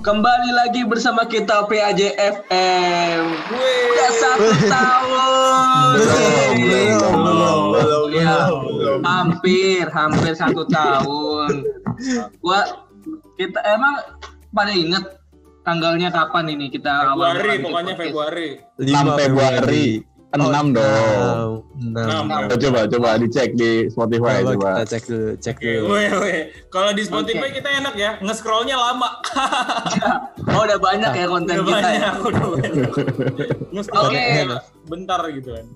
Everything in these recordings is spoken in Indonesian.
Kembali lagi bersama kita PAJFM. Udah satu tahun. Belum, belum, belum, belum, Ya, belum. hampir, hampir satu tahun. Gua kita emang pada inget tanggalnya kapan ini kita awal Februari bikin pokoknya? Februari. 6 Februari. 6 dong. Enam. Coba, coba coba dicek di Spotify Coba coba. kita cek dulu, cek dulu. Kalau di Spotify Oke. kita enak ya, nge-scrollnya lama. Oh, udah banyak ya konten Udah kita ya. banyak, udah banyak. Nge-scrollnya Oke. bentar gitu kan.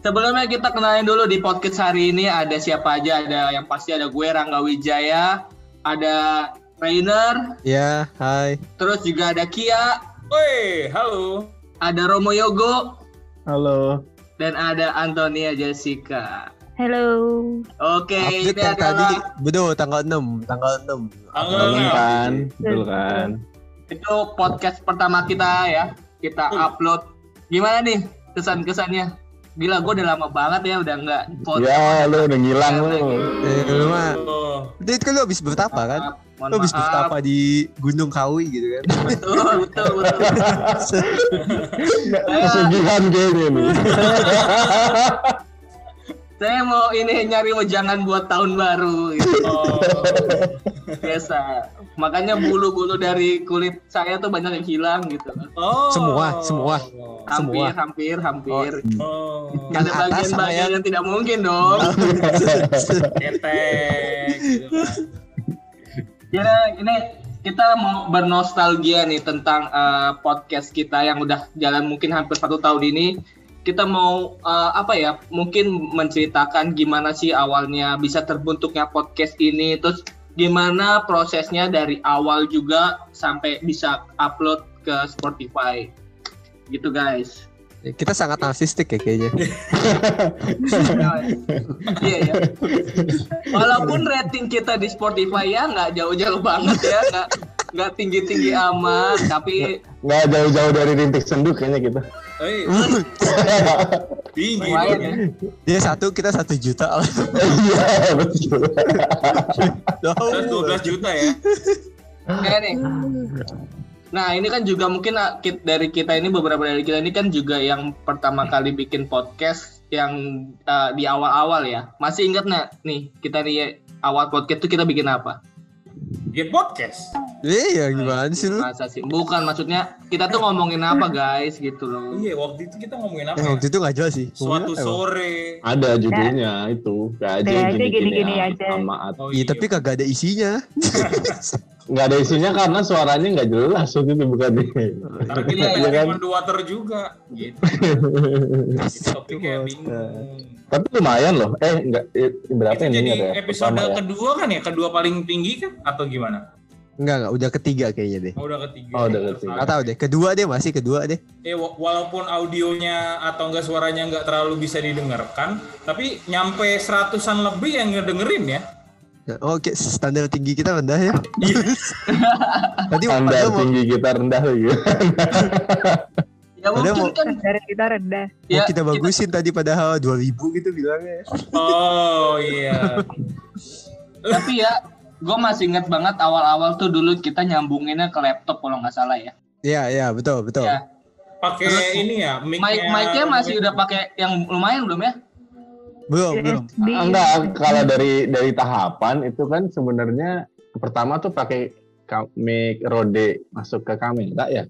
Sebelumnya kita kenalin dulu di podcast hari ini ada siapa aja. Ada yang pasti ada gue Rangga Wijaya, ada Rainer, Ya, hai. terus juga ada Kia, Woi, halo. ada Romo Yogo, Halo. dan ada Antonia Jessica. Halo. Oke, ini Update yang tadi, adalah betul tanggal 6, tanggal 6. Tanggal Betul enam. kan? Betul kan? itu podcast pertama kita ya. Kita Hmm. upload. Gimana nih kesan-kesannya? Gila, gue udah lama banget ya udah nggak podcast. Ya, lu udah ngilang lu. Eh, lu mah, Oh, itu kan lu habis bertapa kan? Mohon habis maaf. bertapa di Gunung Kawi gitu kan? Betul, betul, betul. Pesugihan kayaknya nih. Saya mau ini nyari wejangan buat tahun baru gitu. oh. biasa. Makanya bulu-bulu dari kulit saya tuh banyak yang hilang gitu. Oh. Semua, semua. Hampir, Semua. hampir, hampir. Oh. Yang Ada bagian-bagian yang- yang tidak mungkin dong. Ketek gitu. Ya, ini kita mau bernostalgia nih tentang eh, podcast kita yang udah jalan mungkin hampir satu tahun ini. Kita mau eh, apa ya? Mungkin menceritakan gimana sih awalnya bisa terbentuknya podcast ini, terus gimana prosesnya dari awal juga sampai bisa upload ke Spotify. Gitu guys. Kita sangat narsistik ya kayaknya. Iya ya. Walaupun rating kita di Spotify ya nggak jauh-jauh banget ya, nggak nggak tinggi-tinggi amat, tapi Nggak jauh-jauh dari rintik senduk kayaknya kita. Eh, tinggi lumayan dong. ya. Dia satu, kita satu juta. Iya, betul. Tahu. 12 juta ya. Oke nih. Nah ini kan juga mungkin ah, kit- dari kita ini beberapa dari kita ini kan juga yang pertama kali bikin podcast yang ah, di awal-awal ya. Masih ingat nggak nih kita nih awal podcast itu kita bikin apa? Bikin podcast. Iya, gimana sih lu? Masa sih? Bukan maksudnya kita tuh ngomongin apa guys gitu loh. Iya, waktu itu kita ngomongin apa Eh, ya? waktu itu gak jelas sih. Suatu Ngomongin apa emang? sore. Ada judulnya itu. Kayak aja gini-gini aja. Amat. Oh, Iya, tapi kagak ada isinya. Nggak ada isinya karena suaranya nggak jelas waktu itu bukan kita Iya, pengen kan? water juga. Gitu. Topiknya bingung. Tapi lumayan loh. Eh, enggak eh, berapa Itu ini jadi ada? episode Pertama ya? kedua kan ya? Kedua paling tinggi kan? Atau gimana? Enggak, enggak, udah ketiga kayaknya deh. Oh, udah ketiga. Oh, udah ketiga. Gak tahu deh, kedua deh masih kedua deh. Eh, wa- walaupun audionya atau enggak suaranya enggak terlalu bisa didengarkan, tapi nyampe seratusan lebih yang ngedengerin ya. Nah, Oke, standar tinggi kita rendah ya. Iya. Tadi Standar padahal mau, tinggi kita rendah lagi. Ya Padahal mungkin mau- kan Dari kita rendah. mau ya kita bagusin tadi padahal 2000 gitu bilangnya. Oh iya. tapi ya gue masih inget banget awal-awal tuh dulu kita nyambunginnya ke laptop kalau nggak salah ya. Iya, iya, betul, betul. Ya. Pakai ini ya, Mic mic-nya. mic-nya masih udah pakai yang lumayan belum ya? Belum, belum. USB. Enggak, kalau dari dari tahapan itu kan sebenarnya pertama tuh pakai ka- mic Rode masuk ke kamera ya.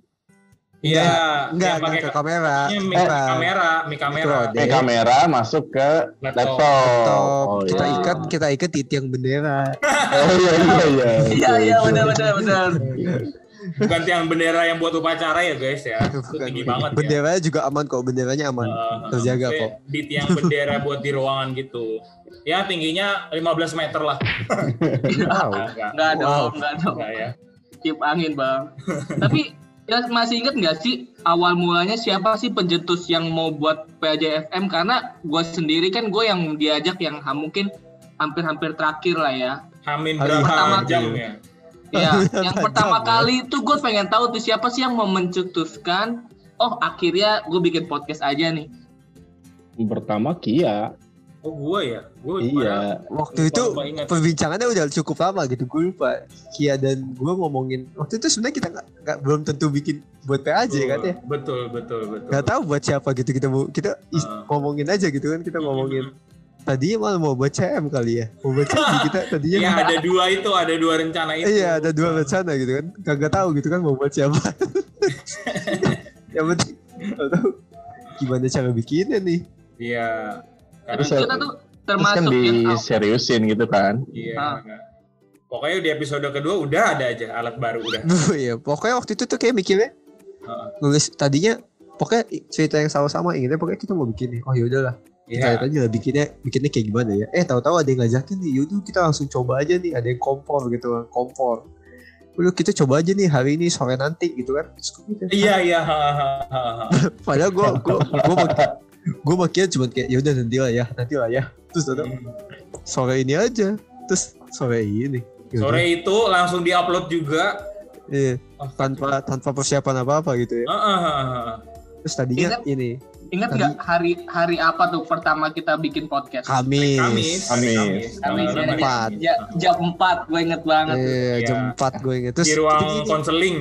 Iya, Enggak, yang enggak pakai ke kamera. mic Kita kamera, mic kamera. Eh kamera masuk ke Laptop. laptop. laptop. Oh, kita iya. ikat, kita ikat di tiang bendera. Oh iya iya iya. Iya iya benar benar benar. Bukan tiang bendera yang buat upacara ya guys ya. Itu tinggi banget ya. Benderanya juga aman kok, benderanya aman. Eh, Terjaga kok. Di tiang bendera buat di ruangan gitu. Ya tingginya 15 meter lah. Wow. Enggak, Nggak Wow. dong nggak enggak ya. Tip angin bang. Tapi ya masih inget nggak sih awal mulanya siapa sih pencetus yang mau buat PJFM karena gue sendiri kan gue yang diajak yang mungkin hampir-hampir terakhir lah ya. Hamin berapa jam tuh. ya? Ya, Berapa yang pertama ya? kali itu gue pengen tahu tuh siapa sih yang mau mencetuskan. Oh akhirnya gue bikin podcast aja nih. Pertama Kia. Oh gua ya, gua Iya. lupa- Waktu itu perbincangannya udah cukup lama gitu. Gue lupa. Kia dan gue ngomongin waktu itu sebenarnya kita nggak nggak- belum tentu bikin buat PAJ kan ya. Betul, betul, betul. Nggak tahu buat siapa gitu kita mau kita Ah. ngomongin aja gitu kan kita ngomongin. Tadinya malah mau buat CM kali ya. Mau buat CM kita tadinya. Iya ada dua itu, ada dua rencana itu. Iya ada dua rencana gitu kan. Kagak tahu gitu kan mau buat siapa. Yang penting tahu gimana cara bikinnya nih. Iya. Terus kita tuh kan termasuk yang diseriusin gitu kan. Iya. Ah. Pokoknya di episode kedua udah ada aja alat baru udah. Iya, pokoknya waktu itu tuh kayak mikirnya Heeh. nulis tadinya pokoknya cerita yang sama-sama ingetnya pokoknya kita mau bikin nih. Oh yaudahlah, kita Iya. aja lah bikinnya bikinnya kayak gimana ya. Eh tahu-tahu ada yang ngajakin nih, yaudah kita langsung coba aja nih, ada yang kompor gitu kan, kompor. Udah kita coba aja nih hari ini sore nanti gitu kan. Iya, iya. ha, ha, ha, ha. Padahal gue gue gue mak- gue makanya cuma kayak yaudah nanti lah ya, nanti lah ya. Terus tahu sore ini aja, terus sore ini. Yaudah. Sore itu langsung diupload juga. Iya, tanpa tanpa persiapan apa apa gitu ya. Ah. Terus tadinya ini ingat nggak hari hari apa tuh pertama kita bikin podcast? Kamis. Kamis. Kamis. Kamis ya. berapa? Empat. Ja- jam 4 gue inget banget. tuh. Iya, jam Iya. 4 gue inget. Terus Di ruang konseling.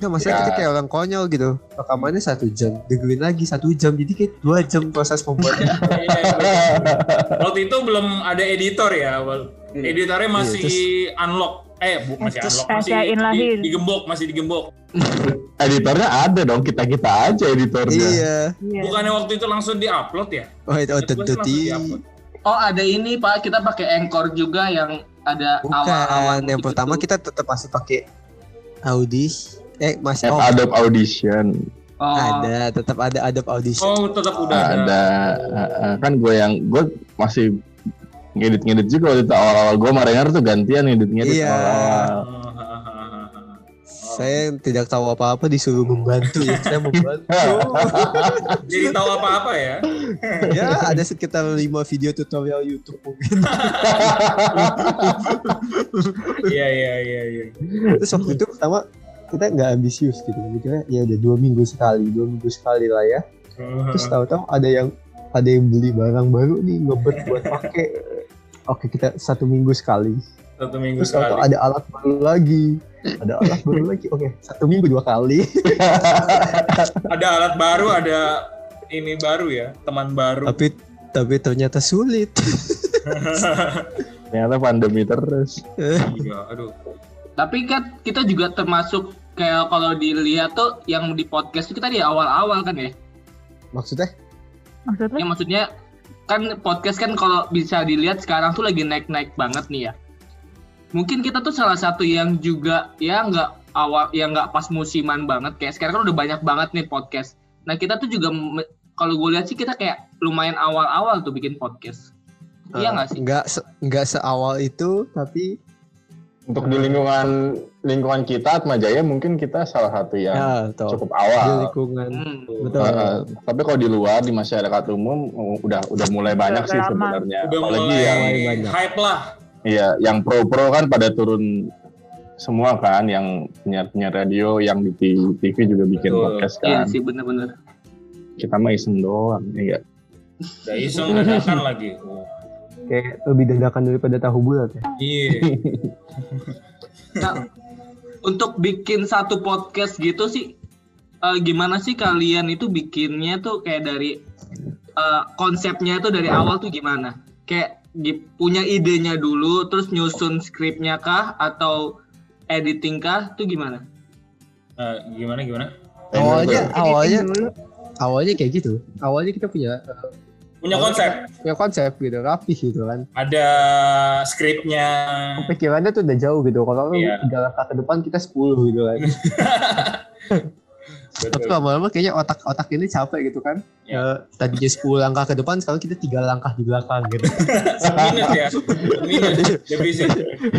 Nggak, maksudnya Ya. kita kayak orang konyol gitu. Rekamannya satu jam, dengerin lagi satu jam. Jadi kayak dua jam proses pembuatan. Iya, iya. Waktu itu belum ada editor ya. Iya. Editornya masih terus- unlock. Eh, bu, masih unlock. Masih di- digembok, masih digembok. Editornya ada dong, kita-kita aja editornya. iya. Iya. Bukannya waktu itu langsung diupload ya? Oh, itu oh, tentu. Oh ada ini Pak, kita pakai Anchor juga yang ada awal-awal. Yang gitu-gitu. pertama kita tetap masih pakai Audis. Eh, masih oh, Adobe Audition Oh, ada, tetap ada Adobe Audition. Oh, tetap udah ada. ada kan gue yang gue masih ngedit-ngedit juga waktu itu awal-awal gue sama Rengar tuh gantian ngedit-ngedit Iya. awal-awal. Saya tidak tahu apa-apa disuruh membantu ya. Saya membantu. Jadi tahu apa-apa ya? ya, ada sekitar 5 video tutorial YouTube mungkin. Iya, iya, iya, iya. Terus waktu itu pertama kita nggak ambisius gitu. Mikirnya ya udah dua minggu sekali, dua minggu sekali lah ya. Terus tahu-tahu ada yang ada yang beli barang baru nih ngebet buat pakai. Oke kita satu minggu sekali. Satu minggu Terus sekali. ada alat baru lagi. Ada alat baru lagi. Oke satu minggu dua kali. Ada alat baru, ada ini baru ya, teman baru. tapi tapi ternyata sulit. Ternyata pandemi terus. Iya, aduh. tapi kan kita juga termasuk kayak kalau dilihat tuh yang di podcast itu kita di awal-awal kan ya. Maksudnya? Maksudnya? Ya maksudnya kan podcast kan kalau bisa dilihat sekarang tuh lagi naik-naik banget nih ya. Mungkin kita tuh salah satu yang juga ya nggak awal yang nggak pas musiman banget kayak sekarang kan udah banyak banget nih podcast. Nah kita tuh juga kalau gue lihat sih kita kayak lumayan awal-awal tuh bikin podcast. Iya nggak sih? Nggak se nggak seawal itu tapi Untuk di lingkungan lingkungan kita Atma Jaya mungkin kita salah satu yang ya cukup di awal. lingkungan Hmm. betul. Uh, tapi kalau di luar di masyarakat umum udah udah mulai banyak sih lama. sebenarnya. Udah Apalagi mulai yang banyak. hype lah. iya yang pro-pro kan pada turun semua kan yang penyiar-penyiar radio yang di TV juga bikin Betul. podcast Iya kan. sih bener-bener. Kita mah iseng doang, iya. Udah iseng dadakan lagi. Oh, kayak lebih dadakan daripada tahu bulat ya. Iya. Nah, untuk bikin satu podcast gitu sih, eh, gimana sih kalian itu bikinnya tuh kayak dari eh, konsepnya itu dari awal tuh gimana? Kayak punya idenya dulu, terus nyusun skripnya kah atau editing kah? Tuh gimana? Nah, gimana gimana? Awalnya awalnya awalnya kayak gitu. Awalnya kita punya eh, Punya konsep. punya konsep gitu, rapi gitu kan. Ada skripnya. Pikirannya tuh udah jauh gitu. Kalau Iya. tiga langkah ke depan kita 10 gitu kan. Tapi lama-lama kayaknya otak-otak ini capek gitu kan. Ya. Eh, tadinya 10 langkah ke depan, sekarang kita tiga langkah di belakang gitu. Minus ya. Minus. Defisit.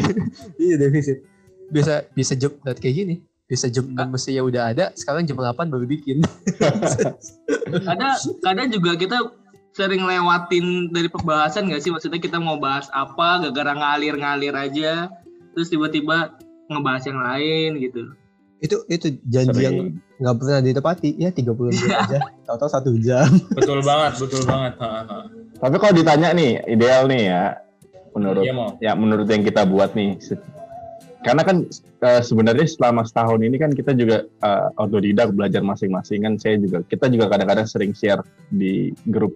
iya defisit. Bisa bisa jam kayak gini. Bisa jam 6 mestinya udah ada, sekarang jam 8 baru bikin. Kadang kadang juga kita sering lewatin dari pembahasan gak sih? Maksudnya kita mau bahas apa, gara-gara ngalir-ngalir aja, terus tiba-tiba ngebahas yang lain gitu. itu itu janji yang Sering. nggak pernah ditepati ya 30 menit aja tahu-tahu satu jam Betul banget, betul banget. Ha, ha. Tapi kalau ditanya nih, ideal nih ya, menurut Iya, mau. ya menurut yang kita buat nih. Karena kan eh, sebenarnya selama setahun ini kan kita juga eh, otodidak belajar masing-masing kan. Saya juga kita juga kadang-kadang sering share di grup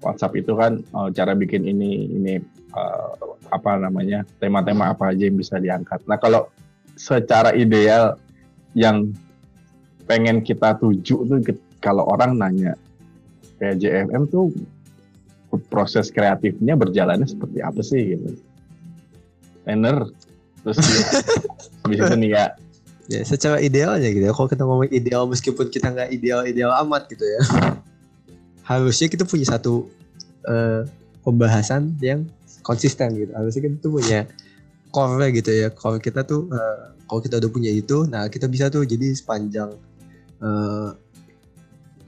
WhatsApp itu kan oh, cara bikin ini ini eh, apa namanya tema-tema apa aja yang bisa diangkat. Nah kalau secara ideal yang pengen kita tuju tuh kalau orang nanya PJFM tuh proses kreatifnya berjalannya seperti apa sih gitu. Tenor terus dia, habis itu nih ya Ya, secara idealnya gitu ya. Kalau kita ngomong ideal meskipun kita nggak ideal-ideal amat gitu ya. Harusnya kita punya satu eh, pembahasan yang konsisten gitu. Harusnya kita tuh punya core gitu ya. Core kita tuh eh, kalau kita udah punya itu, nah kita bisa tuh jadi sepanjang eh,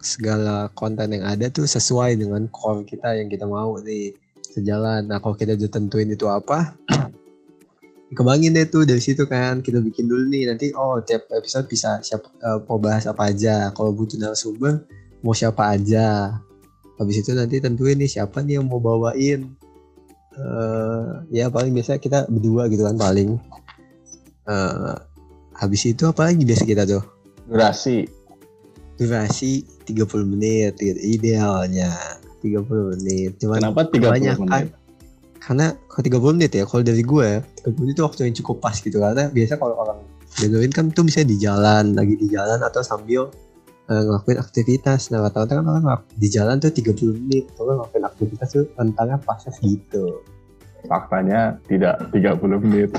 segala konten yang ada tuh sesuai dengan core kita yang kita mau nih sejalan. Nah kalau kita udah tentuin itu apa, kembangin deh tuh dari situ kan kita bikin dulu nih nanti oh tiap episode bisa siapa eh, mau bahas apa aja kalau butuh narasumber mau siapa aja. Habis itu nanti tentuin nih siapa nih yang mau bawain. Eh ya paling biasa kita berdua gitu kan paling. Eh habis itu apa lagi biasa kita tuh? Durasi. Durasi 30 menit gitu, idealnya 30 menit. Cuman kenapa 30 banyak menit? Kan karena kalau 30 menit ya kalau dari gue 30 menit itu waktu yang cukup pas gitu. Karena biasa kalau orang dengerin kan tuh bisa di jalan lagi di jalan atau sambil eh, ngelakuin aktivitas. Nah kan orang ngelak- di jalan tuh 30 menit. Kalau ngelakuin aktivitas tuh rentangnya pasnya segitu faktanya tidak 30 menit.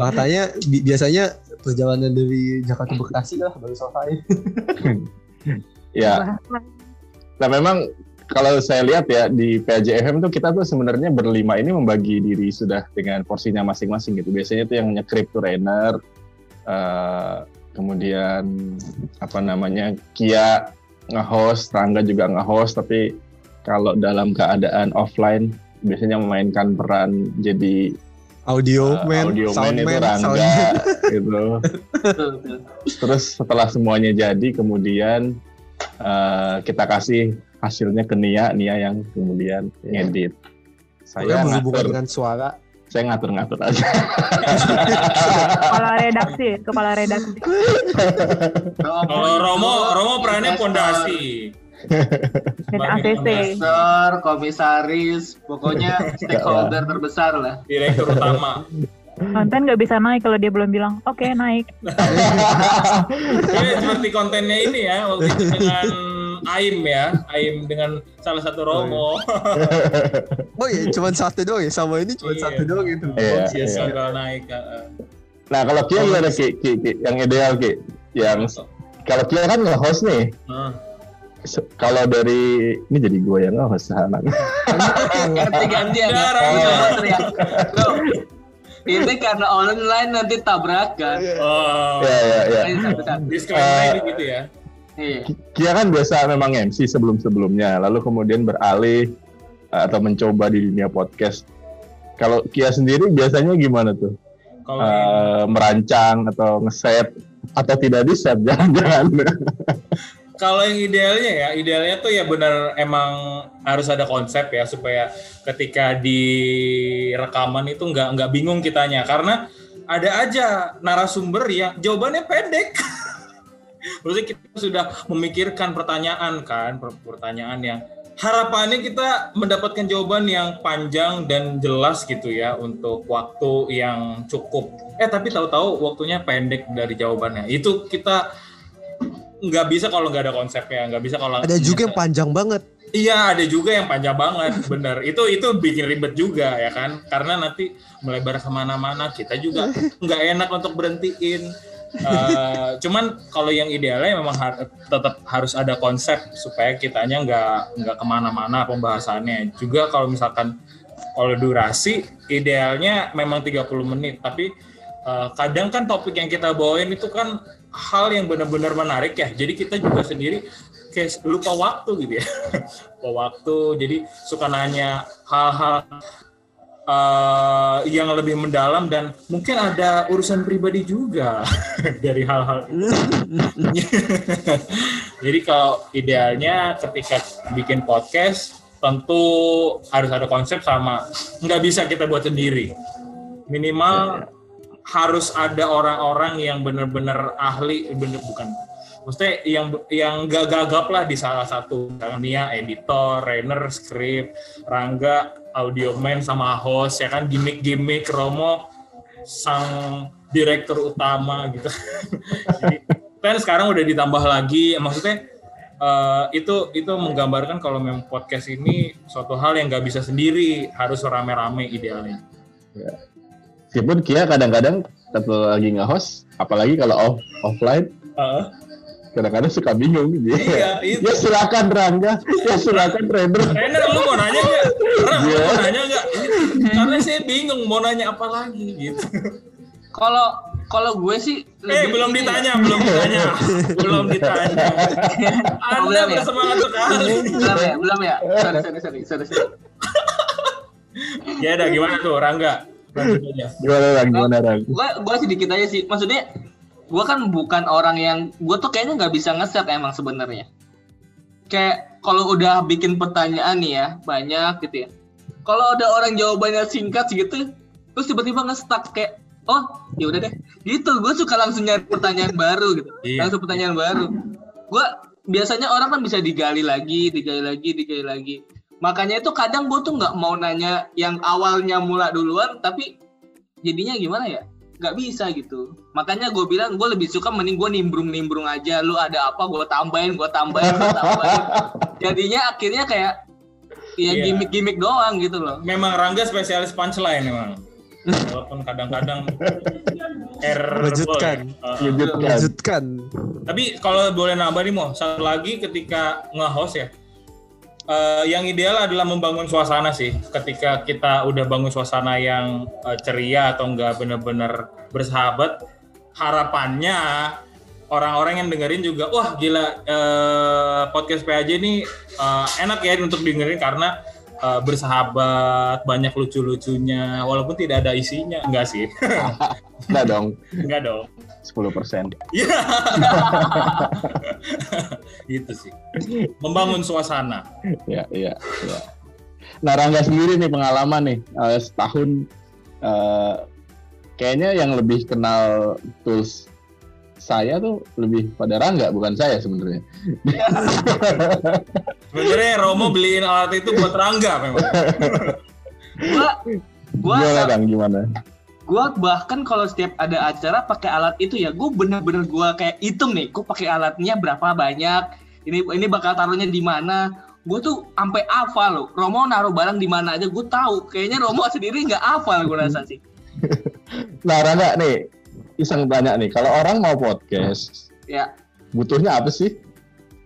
Makanya bi- biasanya perjalanan dari Jakarta Bekasi lah baru selesai. Ya. Nah memang kalau saya lihat ya di PJFM tuh kita tuh sebenarnya berlima ini membagi diri sudah dengan porsinya masing-masing gitu. Biasanya tuh yang nyekrip tuh Rainer eh, kemudian apa namanya Kia nge-host Rangga juga nge-host tapi kalau dalam keadaan offline biasanya memainkan peran jadi audio eh, man audio man sound itu man Rangga sound gitu. Terus setelah semuanya jadi kemudian eh, kita kasih hasilnya ke Nia Nia yang kemudian Iya. ngedit. Pokoknya saya berhubungan ngatur dengan suara saya ngatur-ngatur aja kepala redaksi kepala redaksi Kalau Romo, Romo perannya pondasi. dan ACC Investor, komisaris, pokoknya stakeholder terbesar lah. Direktur utama. konten nggak bisa naik kalau dia belum bilang oke naik Ini seperti kontennya ini ya, waktu itu dengan Aim ya, Aim dengan salah satu Romo. oh iya cuma satu doang ya sama ini cuma Iya. satu doang itu Iya, Iya, iya. gagal naik. uh, nah kalau Kia gimana Ki, Ki, Ki? yang ideal Ki yang kalau Kia kan nge-host nih uh. Se- kalau dari ini jadi gue yang nge-host Ganti-gantian ya. Jarang, Bisa ya. Ini karena online nanti tabrakan. Oh, ya ya ya satu-satu. disclaimer ini gitu ya. Iya. Kia kan biasa memang MC sebelum-sebelumnya, lalu kemudian beralih uh, atau mencoba di dunia podcast. Kalau Kia sendiri biasanya gimana tuh? Kalau Uh, merancang atau ngeset atau tidak di set jangan-jangan. Kalau yang idealnya ya, idealnya tuh ya benar emang harus ada konsep ya supaya ketika di rekaman itu nggak nggak bingung kitanya karena ada aja narasumber yang jawabannya pendek. Maksudnya kita sudah memikirkan pertanyaan kan, per- pertanyaan yang harapannya kita mendapatkan jawaban yang panjang dan jelas gitu ya untuk waktu yang cukup. Eh tapi tahu-tahu waktunya pendek dari jawabannya. Itu kita nggak bisa kalau nggak ada konsepnya, nggak bisa kalau ada juga yang panjang banget Iya, ada juga yang panjang banget, bener. Itu itu bikin ribet juga ya kan, karena nanti melebar ke mana-mana. Kita juga nggak enak untuk berhentiin. Eh, cuman kalau yang idealnya memang har- tetap harus ada konsep supaya kitanya nggak nggak ke mana-mana pembahasannya. Juga kalau misalkan kalau durasi idealnya memang 30 menit, tapi eh, kadang kan topik yang kita bawain itu kan hal yang benar-benar menarik ya. Jadi kita juga sendiri kayak lupa waktu gitu ya. lupa waktu. Jadi suka nanya hal-hal uh, yang lebih mendalam dan mungkin ada urusan pribadi juga dari hal-hal itu. Jadi kalau idealnya ketika bikin podcast tentu harus ada konsep sama nggak bisa kita buat sendiri. Minimal harus ada orang-orang yang benar-benar ahli bener bukan maksudnya yang yang gak gagap lah di salah satu misalnya Nia editor, trainer, script, Rangga audio man sama host ya kan gimmick-gimmick Romo sang direktur utama gitu. Jadi, kan sekarang udah ditambah lagi maksudnya uh, itu itu menggambarkan kalau memang podcast ini suatu hal yang nggak bisa sendiri harus rame-rame idealnya. Ya. Meskipun Kia kadang-kadang kalau lagi nge-host, apalagi kalau off offline, uh. Kadang-kadang suka bingung. Gitu. Iya, itu. Ya silakan Rangga, ya silakan trainer. Trainer, lu mau nanya nggak? yeah. lu mau nanya nggak? Karena saya bingung mau nanya apa lagi gitu. Kalau kalau gue sih eh belum ditanya, belum ditanya, belum ditanya. Anda ya? bersemangat sekali. Belum ya, belum ya. Sorry, sorry, sorry, sorry. sorry. ya udah gimana tuh Rangga? Gimana Rang? Gimana Rang? Gue gue sedikit aja sih. Maksudnya gue kan bukan orang yang gue tuh kayaknya nggak bisa ngeset emang sebenarnya. Kayak kalau udah bikin pertanyaan nih ya banyak gitu ya. Kalau ada orang jawabannya singkat gitu, terus tiba-tiba nge-stuck kayak oh ya udah deh gitu gue suka langsung nyari pertanyaan baru gitu iya. langsung pertanyaan baru gue biasanya orang kan bisa digali lagi digali lagi digali lagi makanya itu kadang gue tuh nggak mau nanya yang awalnya mula duluan tapi jadinya gimana ya nggak bisa gitu. Makanya gue bilang gue lebih suka mending gue nimbrung nimbrung aja. Lu ada apa gue tambahin gue tambahin gue tambahin. Jadinya akhirnya kayak ya yeah. gimmick gimmick doang gitu loh. Memang Rangga spesialis punchline memang. Walaupun kadang-kadang error lanjutkan uh, lanjutkan tapi kalau boleh nambah nih mau satu lagi ketika nge-host ya uh, yang ideal adalah membangun suasana sih. Ketika kita udah bangun suasana yang uh, ceria atau enggak benar-benar bersahabat harapannya orang-orang yang dengerin juga wah gila uh, podcast PAJ ini uh, enak ya untuk dengerin karena uh, bersahabat, banyak lucu-lucunya, walaupun tidak ada isinya, enggak sih? enggak dong. Enggak dong. 10 persen. Iya. gitu sih. Membangun suasana. Iya, iya, iya. Nah, Rangga sendiri nih pengalaman nih, uh, setahun uh, kayaknya yang lebih kenal tools saya tuh lebih pada Rangga bukan saya sebenarnya. sebenarnya Romo beliin alat itu buat Rangga memang. gua gua gimana Rang, gimana? Gua bahkan kalau setiap ada acara pakai alat itu ya, gue bener-bener gua kayak hitung nih, gue pakai alatnya berapa banyak, ini ini bakal taruhnya di mana. Gue tuh sampai hafal loh. Romo naruh barang di mana aja, gue tahu. Kayaknya Romo sendiri nggak hafal gue rasa sih. nah Rangga nih, iseng tanya nih, kalau orang mau podcast, ya butuhnya apa sih?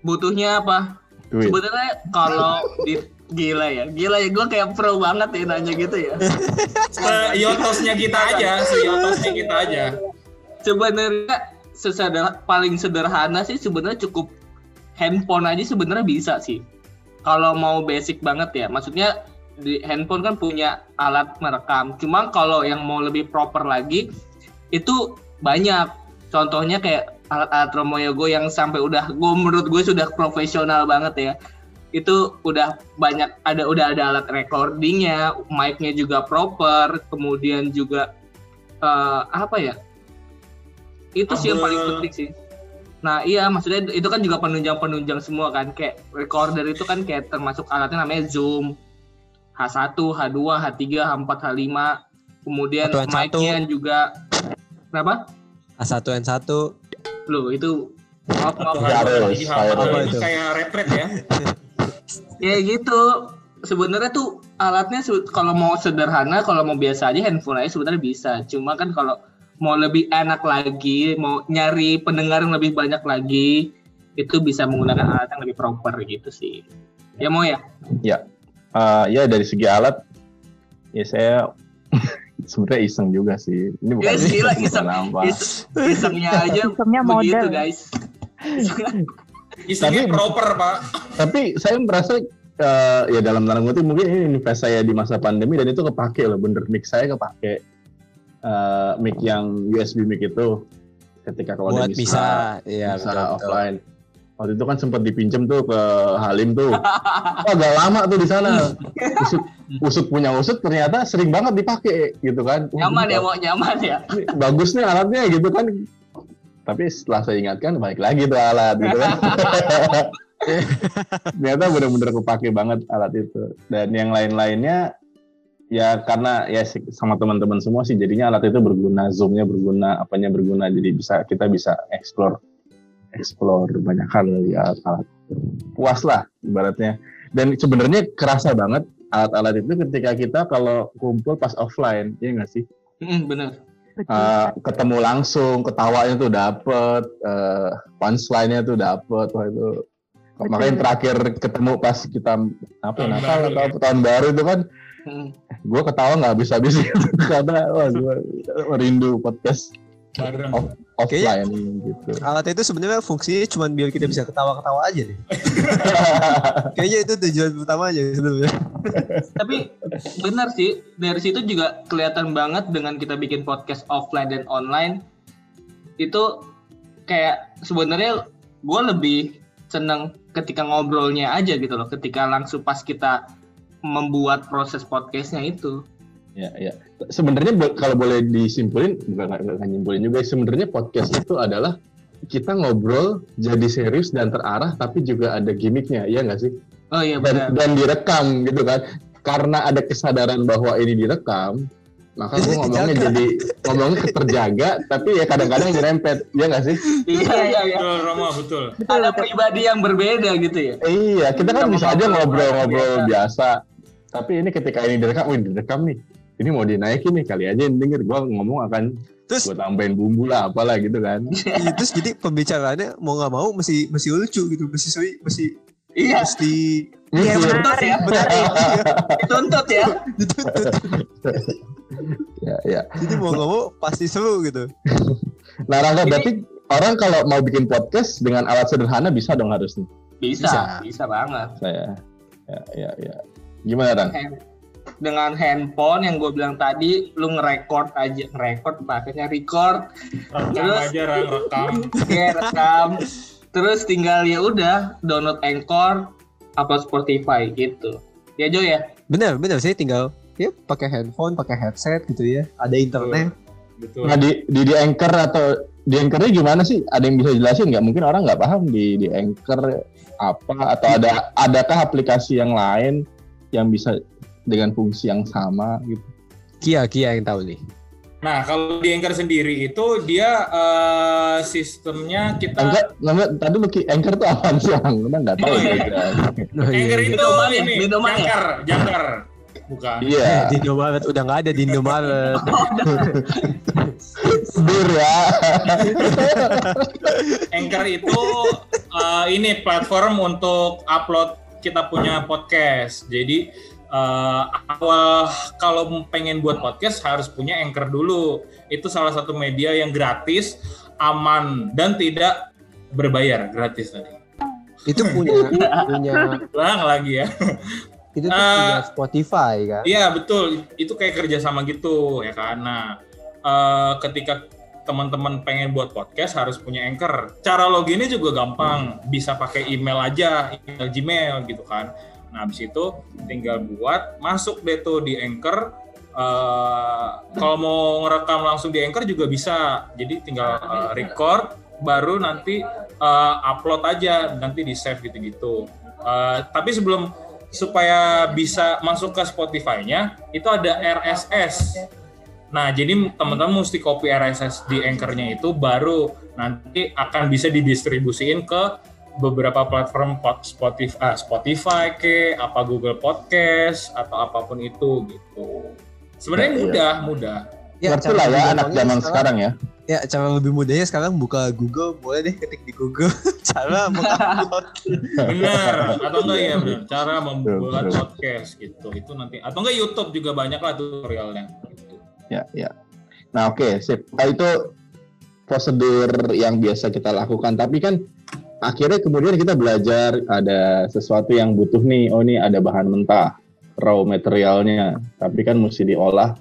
Butuhnya apa? Duit. Sebenarnya kalau di gila ya, gila ya gue kayak pro banget ya nanya gitu ya. Yotosnya kita aja, yotosnya kita aja. Sebenarnya sesederhana, paling sederhana sih sebenarnya cukup handphone aja sebenarnya bisa sih. Kalau mau basic banget ya, maksudnya di handphone kan punya alat merekam. Cuma kalau yang mau lebih proper lagi, itu banyak. Contohnya kayak alat-alat Romo Yogo yang sampai udah gue menurut gue sudah profesional banget ya. Itu udah banyak ada udah ada alat recordingnya mic-nya juga proper kemudian juga uh, apa ya? Itu sih yang paling penting sih. Nah iya maksudnya itu kan juga penunjang-penunjang semua kan. Kayak recorder itu kan kayak termasuk alatnya namanya zoom. H1, H2, H3, H4, H5 kemudian mic-nya juga Kenapa? A1 N1. Loh, itu harus, apa itu? Kayak retret ya. ya gitu. Sebenarnya tuh alatnya kalau mau sederhana, kalau mau biasa aja handphone aja sebenarnya bisa. Cuma kan kalau mau lebih enak lagi, mau nyari pendengar yang lebih banyak lagi, itu bisa menggunakan alat yang lebih proper gitu sih. Ya mau ya? Ya. Uh, ya dari segi alat, ya saya sebenarnya iseng juga sih. Ini bukan yes, gila, iseng. Is, isengnya aja isengnya begitu model. guys. Isengnya tapi, proper pak. Tapi saya merasa eh, ya dalam tanda kutip mungkin ini invest saya di masa pandemi dan itu kepake loh bener mic saya kepake Eh, mic yang USB mic itu ketika kalau Buat ada bisa, misa, iya misa betul, betul. offline waktu itu kan sempat dipinjem tuh ke Halim tuh. Agak lama tuh di sana. Usut, usut punya usut ternyata sering banget dipakai gitu kan. Wah, Nyaman ya, mau nyaman ya. bagus nih alatnya gitu kan. Tapi setelah saya ingatkan balik lagi tuh alat gitu kan. Ternyata bener-bener kepake banget alat itu. Dan yang lain-lainnya ya karena ya sama teman-teman semua sih jadinya alat itu berguna zoomnya berguna apanya berguna jadi bisa kita bisa explore explore banyak hal dari alat-alat puas lah ibaratnya dan sebenarnya kerasa banget alat-alat itu ketika kita kalau kumpul pas offline ya nggak sih Mm, bener. Betul. Uh, ketemu langsung, ketawanya tuh dapet, uh, punchline-nya tuh dapet, wah itu. Betul. Makanya terakhir ketemu pas kita apa Tahun Natal baru atau tahun baru itu kan, Mm. gue ketawa nggak habis-habis gitu karena wah gue rindu podcast bareng. Oh. Offline gitu. Alat itu sebenarnya fungsinya cuma biar kita bisa ketawa-ketawa aja deh. Kayaknya itu tujuan utamanya sebenarnya. Tapi benar sih, dari situ juga kelihatan banget dengan kita bikin podcast offline dan online itu kayak sebenarnya gue lebih seneng ketika ngobrolnya aja gitu loh, ketika langsung pas kita membuat proses podcastnya itu. Ya, ya. Sebenarnya kalau boleh disimpulin, bukan nggak nggak nyimpulin juga. Sebenarnya podcast itu adalah kita ngobrol jadi serius dan terarah, tapi juga ada gimmicknya, ya nggak sih? Oh iya benar. dan, dan direkam gitu kan karena ada kesadaran bahwa ini direkam maka gue ngomongnya jadi ngomongnya terjaga tapi ya kadang-kadang nyerempet ya nggak sih Iya iya iya. Betul, Roma, betul. Ada pribadi yang berbeda gitu ya. iya kita kan Kita bisa aja ngobrol ngobrol-ngobrol biasa. biasa tapi ini ketika ini direkam wih direkam nih ini mau dinaikin nih kali aja yang denger gue ngomong akan Terus gue tambahin bumbu lah apalah gitu kan Iya, terus jadi pembicaraannya mau nggak mau mesti mesti lucu gitu, mesti sui, mesti Iya, mesti Iya, tuntut ya. menarik. Iya, Dituntut ya. dituntut. ya ya Jadi mau nggak mau pasti seru gitu. nah Rangga berarti orang kalau mau bikin podcast dengan alat sederhana bisa dong harusnya Bisa, Bisa. bisa banget. saya ya ya ya gimana Rang Hand- dengan handphone yang gue bilang tadi, lu nge-record aja, nge-record pakainya record, Rekam Terus- aja, Rang, rekam. ya rekam, terus tinggal ya udah download Anchor, upload Spotify gitu. Ya Jo ya. Bener, bener. Saya tinggal ya pakai handphone, pakai headset gitu ya. Ada internet. Betul. Nah di, di di anchor atau di anchornya gimana sih? Ada yang bisa jelasin nggak? Mungkin orang nggak paham di di anchor apa atau ada adakah aplikasi yang lain yang bisa dengan fungsi yang sama gitu? Kia, Kia yang tahu nih. Nah, kalau di Anchor sendiri itu dia eh, sistemnya kita Enggak, enggak, tadi lu anchor tuh apa sih? Udah nggak tahu. Oh, iya. gitu. Oh, Anchor iya. itu ya? ini ya? jangkar, jangkar. Bukan. Iya, Di Indomaret udah nggak ada di Indomaret. dur ya. Anchor itu eh, ini platform untuk upload kita punya podcast. Jadi eh, awal kalau pengen buat podcast harus punya Anchor dulu. Itu salah satu media yang gratis, aman dan tidak berbayar, gratis tadi. itu punya punya Ulang lagi ya. itu tuh Eh, punya Spotify kan. Iya betul, itu kayak kerjasama gitu ya kan. Nah, eh, ketika teman-teman pengen buat podcast harus punya anchor. Cara loginnya juga gampang, bisa pakai email aja, email Gmail gitu kan. Nah, habis itu tinggal buat, masuk deh tuh di anchor. Eh, kalau mau ngerekam langsung di anchor juga bisa. Jadi tinggal eh, record, baru nanti eh, upload aja, nanti di save gitu-gitu. Eh, tapi sebelum supaya bisa masuk ke Spotify-nya itu ada RSS. Nah, jadi teman-teman mesti copy RSS di Anchor-nya itu baru nanti akan bisa didistribusiin ke beberapa platform Spotify, ah, Spotify ke apa Google Podcast atau apa pun itu gitu. Sebenarnya Ya, iya. mudah, mudah. Ngerti lah ya anak zaman sekarang ya. Ya, cara lebih mudahnya sekarang buka Google, boleh deh ketik di Google cara mengupload. Benar atau enggak ya benar. Cara membuat podcast gitu. Itu nanti atau enggak YouTube juga banyak lah tutorialnya gitu. Ya, ya. Nah, oke, sip. Nah, itu prosedur yang biasa kita lakukan. Tapi kan akhirnya kemudian kita belajar ada sesuatu yang butuh nih. Oh ini ada bahan mentah raw materialnya. Tapi kan mesti diolah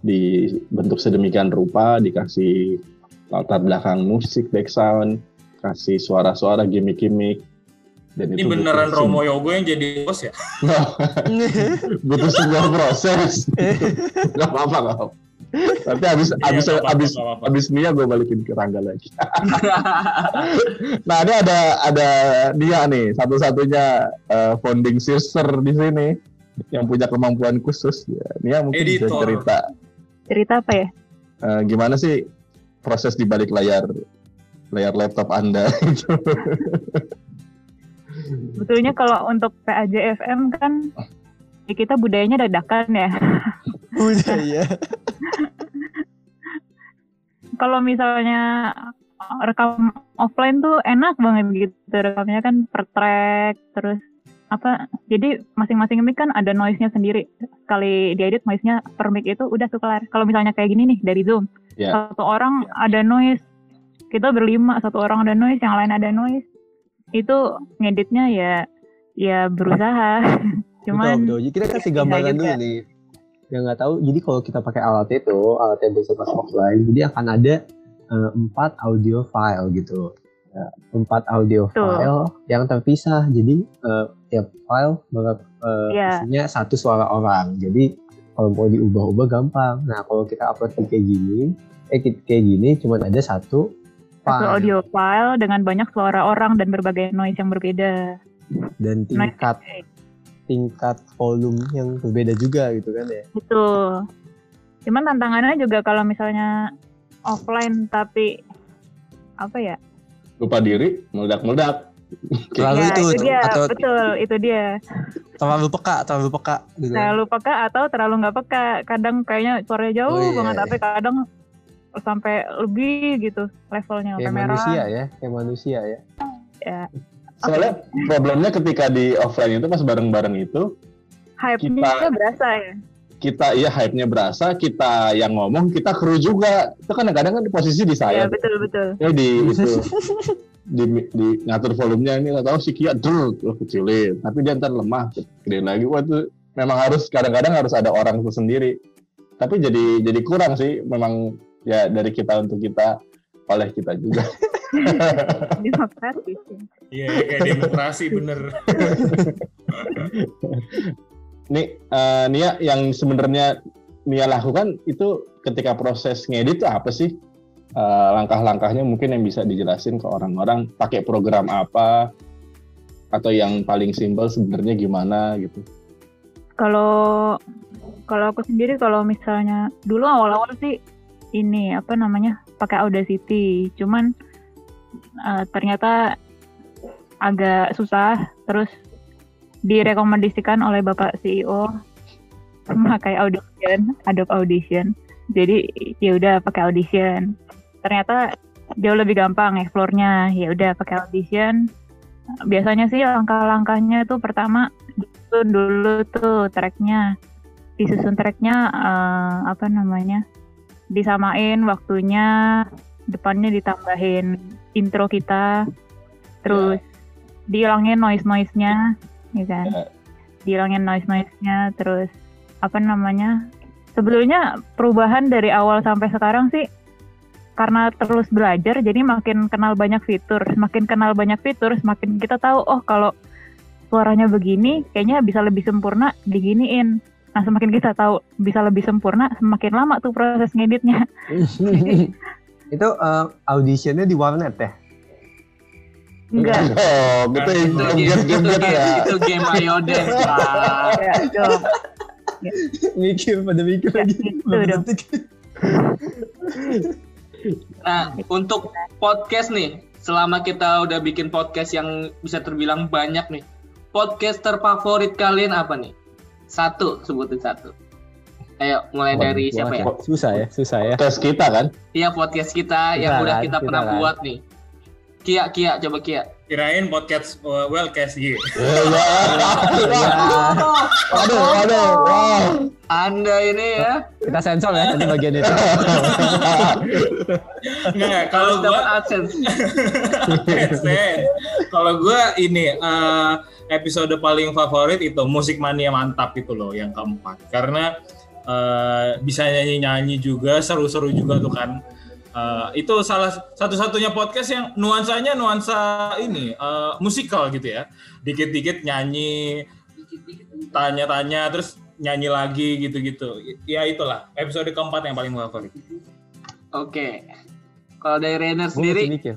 dibentuk sedemikian rupa dikasih latar belakang musik background kasih suara-suara gimmick-gimmick. Dan Ini itu beneran butuh Romo Yogo yang jadi bos ya? butuh sebuah proses. Nggak apa-apa nggak apa tapi habis Iya, habis nggak apa-apa, habis nggak apa-apa. habis Mia gue balikin ke Rangga lagi nah ini ada ada dia nih satu-satunya eh, founding sister di sini yang punya kemampuan khusus ya Nia mungkin bisa Editor. cerita Cerita apa ya? eh, gimana sih proses di balik layar layar laptop anda itu Sebetulnya kalau untuk PAJFM kan ya kita budayanya dadakan ya. Udah ya. Kalau misalnya rekam offline tuh enak banget gitu rekamnya kan per track terus apa jadi masing-masing mic kan ada noise-nya sendiri. Sekali diedit noise-nya per mic itu udah tuh kelar. Kalau misalnya kayak gini nih dari zoom. Ya. Satu orang ada noise kita berlima satu orang ada noise yang lain ada noise itu ngeditnya ya ya berusaha. Cuman betul, betul. Kita kasih gambaran dulu nih. Yang nggak tahu, jadi kalau kita pakai alat itu, alat yang bersifat offline, jadi akan ada eh, empat audio file gitu. Ya, empat audio Betul. file yang terpisah. Jadi eh, tiap file ber- eh, Iya. isinya satu suara orang. Jadi kalau mau diubah-ubah gampang. Nah kalau kita upload kayak gini, eh kayak gini, cuman ada satu satu file audio file dengan banyak suara orang dan berbagai noise yang berbeda dan tingkat tingkat volume yang berbeda juga gitu kan ya. Itu. Cuman tantangannya juga kalau misalnya offline tapi apa ya? lupa diri meledak-meledak Terlalu ya, itu, dia, atau betul, itu dia. terlalu peka, terlalu peka gitu. Terlalu peka atau terlalu nggak peka. Kadang kayaknya suaranya jauh Oh, iya, banget, iya. tapi kadang sampai lebih gitu levelnya kayak merah. manusia ya, kayak manusia ya. Ya. Soalnya problemnya ketika di offline itu pas bareng-bareng itu Hype-nya Kita- berasa ya. kita iya hype-nya berasa, kita yang ngomong, kita kru juga. Itu kan kadang-kadang kan di posisi di Iya saya. betul betul. Ya di itu di, di ngatur volumenya ini nggak tahu si Kia dul lo kecilin, tapi dia ntar lemah, gedein lagi. Wah itu memang harus kadang-kadang harus ada orang itu sendiri. Tapi jadi jadi kurang sih memang ya dari kita untuk kita oleh kita juga. Demokratis. ya. Iya, ya, kayak demokrasi bener. Nih eh, Nia yang sebenarnya Nia lakukan itu ketika proses ngedit itu apa sih? Eh, langkah-langkahnya mungkin yang bisa dijelasin ke orang-orang pakai program apa atau yang paling simpel sebenarnya gimana gitu. Kalau kalau aku sendiri kalau misalnya dulu awal-awal sih ini apa namanya pakai Audacity, cuman eh, ternyata agak susah. Terus direkomendasikan oleh Bapak CEO memakai Audition, Adobe Audition. Jadi ya udah pakai Audition. Ternyata jauh lebih gampang explore-nya. Ya udah pakai Audition. Biasanya sih langkah-langkahnya tuh pertama disusun dulu tuh tracknya disusun tracknya eh, apa namanya disamain waktunya depannya ditambahin intro kita terus dihilangin noise noise nya ya kan? Ya. dihilangin noise noise nya terus apa namanya? Sebetulnya perubahan dari awal sampai sekarang sih karena terus belajar jadi makin kenal banyak fitur. Semakin kenal banyak fitur semakin kita tahu oh kalau suaranya begini kayaknya bisa lebih sempurna diginiin. Nah semakin kita tahu bisa lebih sempurna semakin lama tuh proses ngeditnya itu eh, auditionnya di warnet ya? enggak Oh, gitu itu game, game, ya. itu game Ayoden Pak. ya mikir pada mikir Ya, lagi. Nah, untuk podcast nih, selama kita udah bikin podcast yang bisa terbilang banyak nih, podcaster favorit kalian apa nih? Satu, sebutin satu. Ayo, mulai Waduh, dari siapa ya? Susah ya, susah ya. Tes kita kan. Iya, podcast kita yang Kita udah kita kita pernah kan. buat nih. Kia, Kia, coba Kia. Kirain podcast uh, Wellcast gitu. Waduh, waduh, wow. Anda ini ya, Kita sensor ya nanti bagian itu. Enggak, kalau gua AdSense. kalau gue ini eh, episode paling favorit itu musik mania mantap itu loh yang keempat karena eh, bisa nyanyi-nyanyi juga seru-seru juga tuh kan. Eh, itu salah satu-satunya podcast yang nuansanya nuansa ini eh, musikal gitu ya. Dikit-dikit nyanyi tanya-tanya terus nyanyi lagi gitu-gitu. Ya itulah episode keempat yang paling favorit. Oke. Kalau dari Rainer gue masih sendiri, mikir.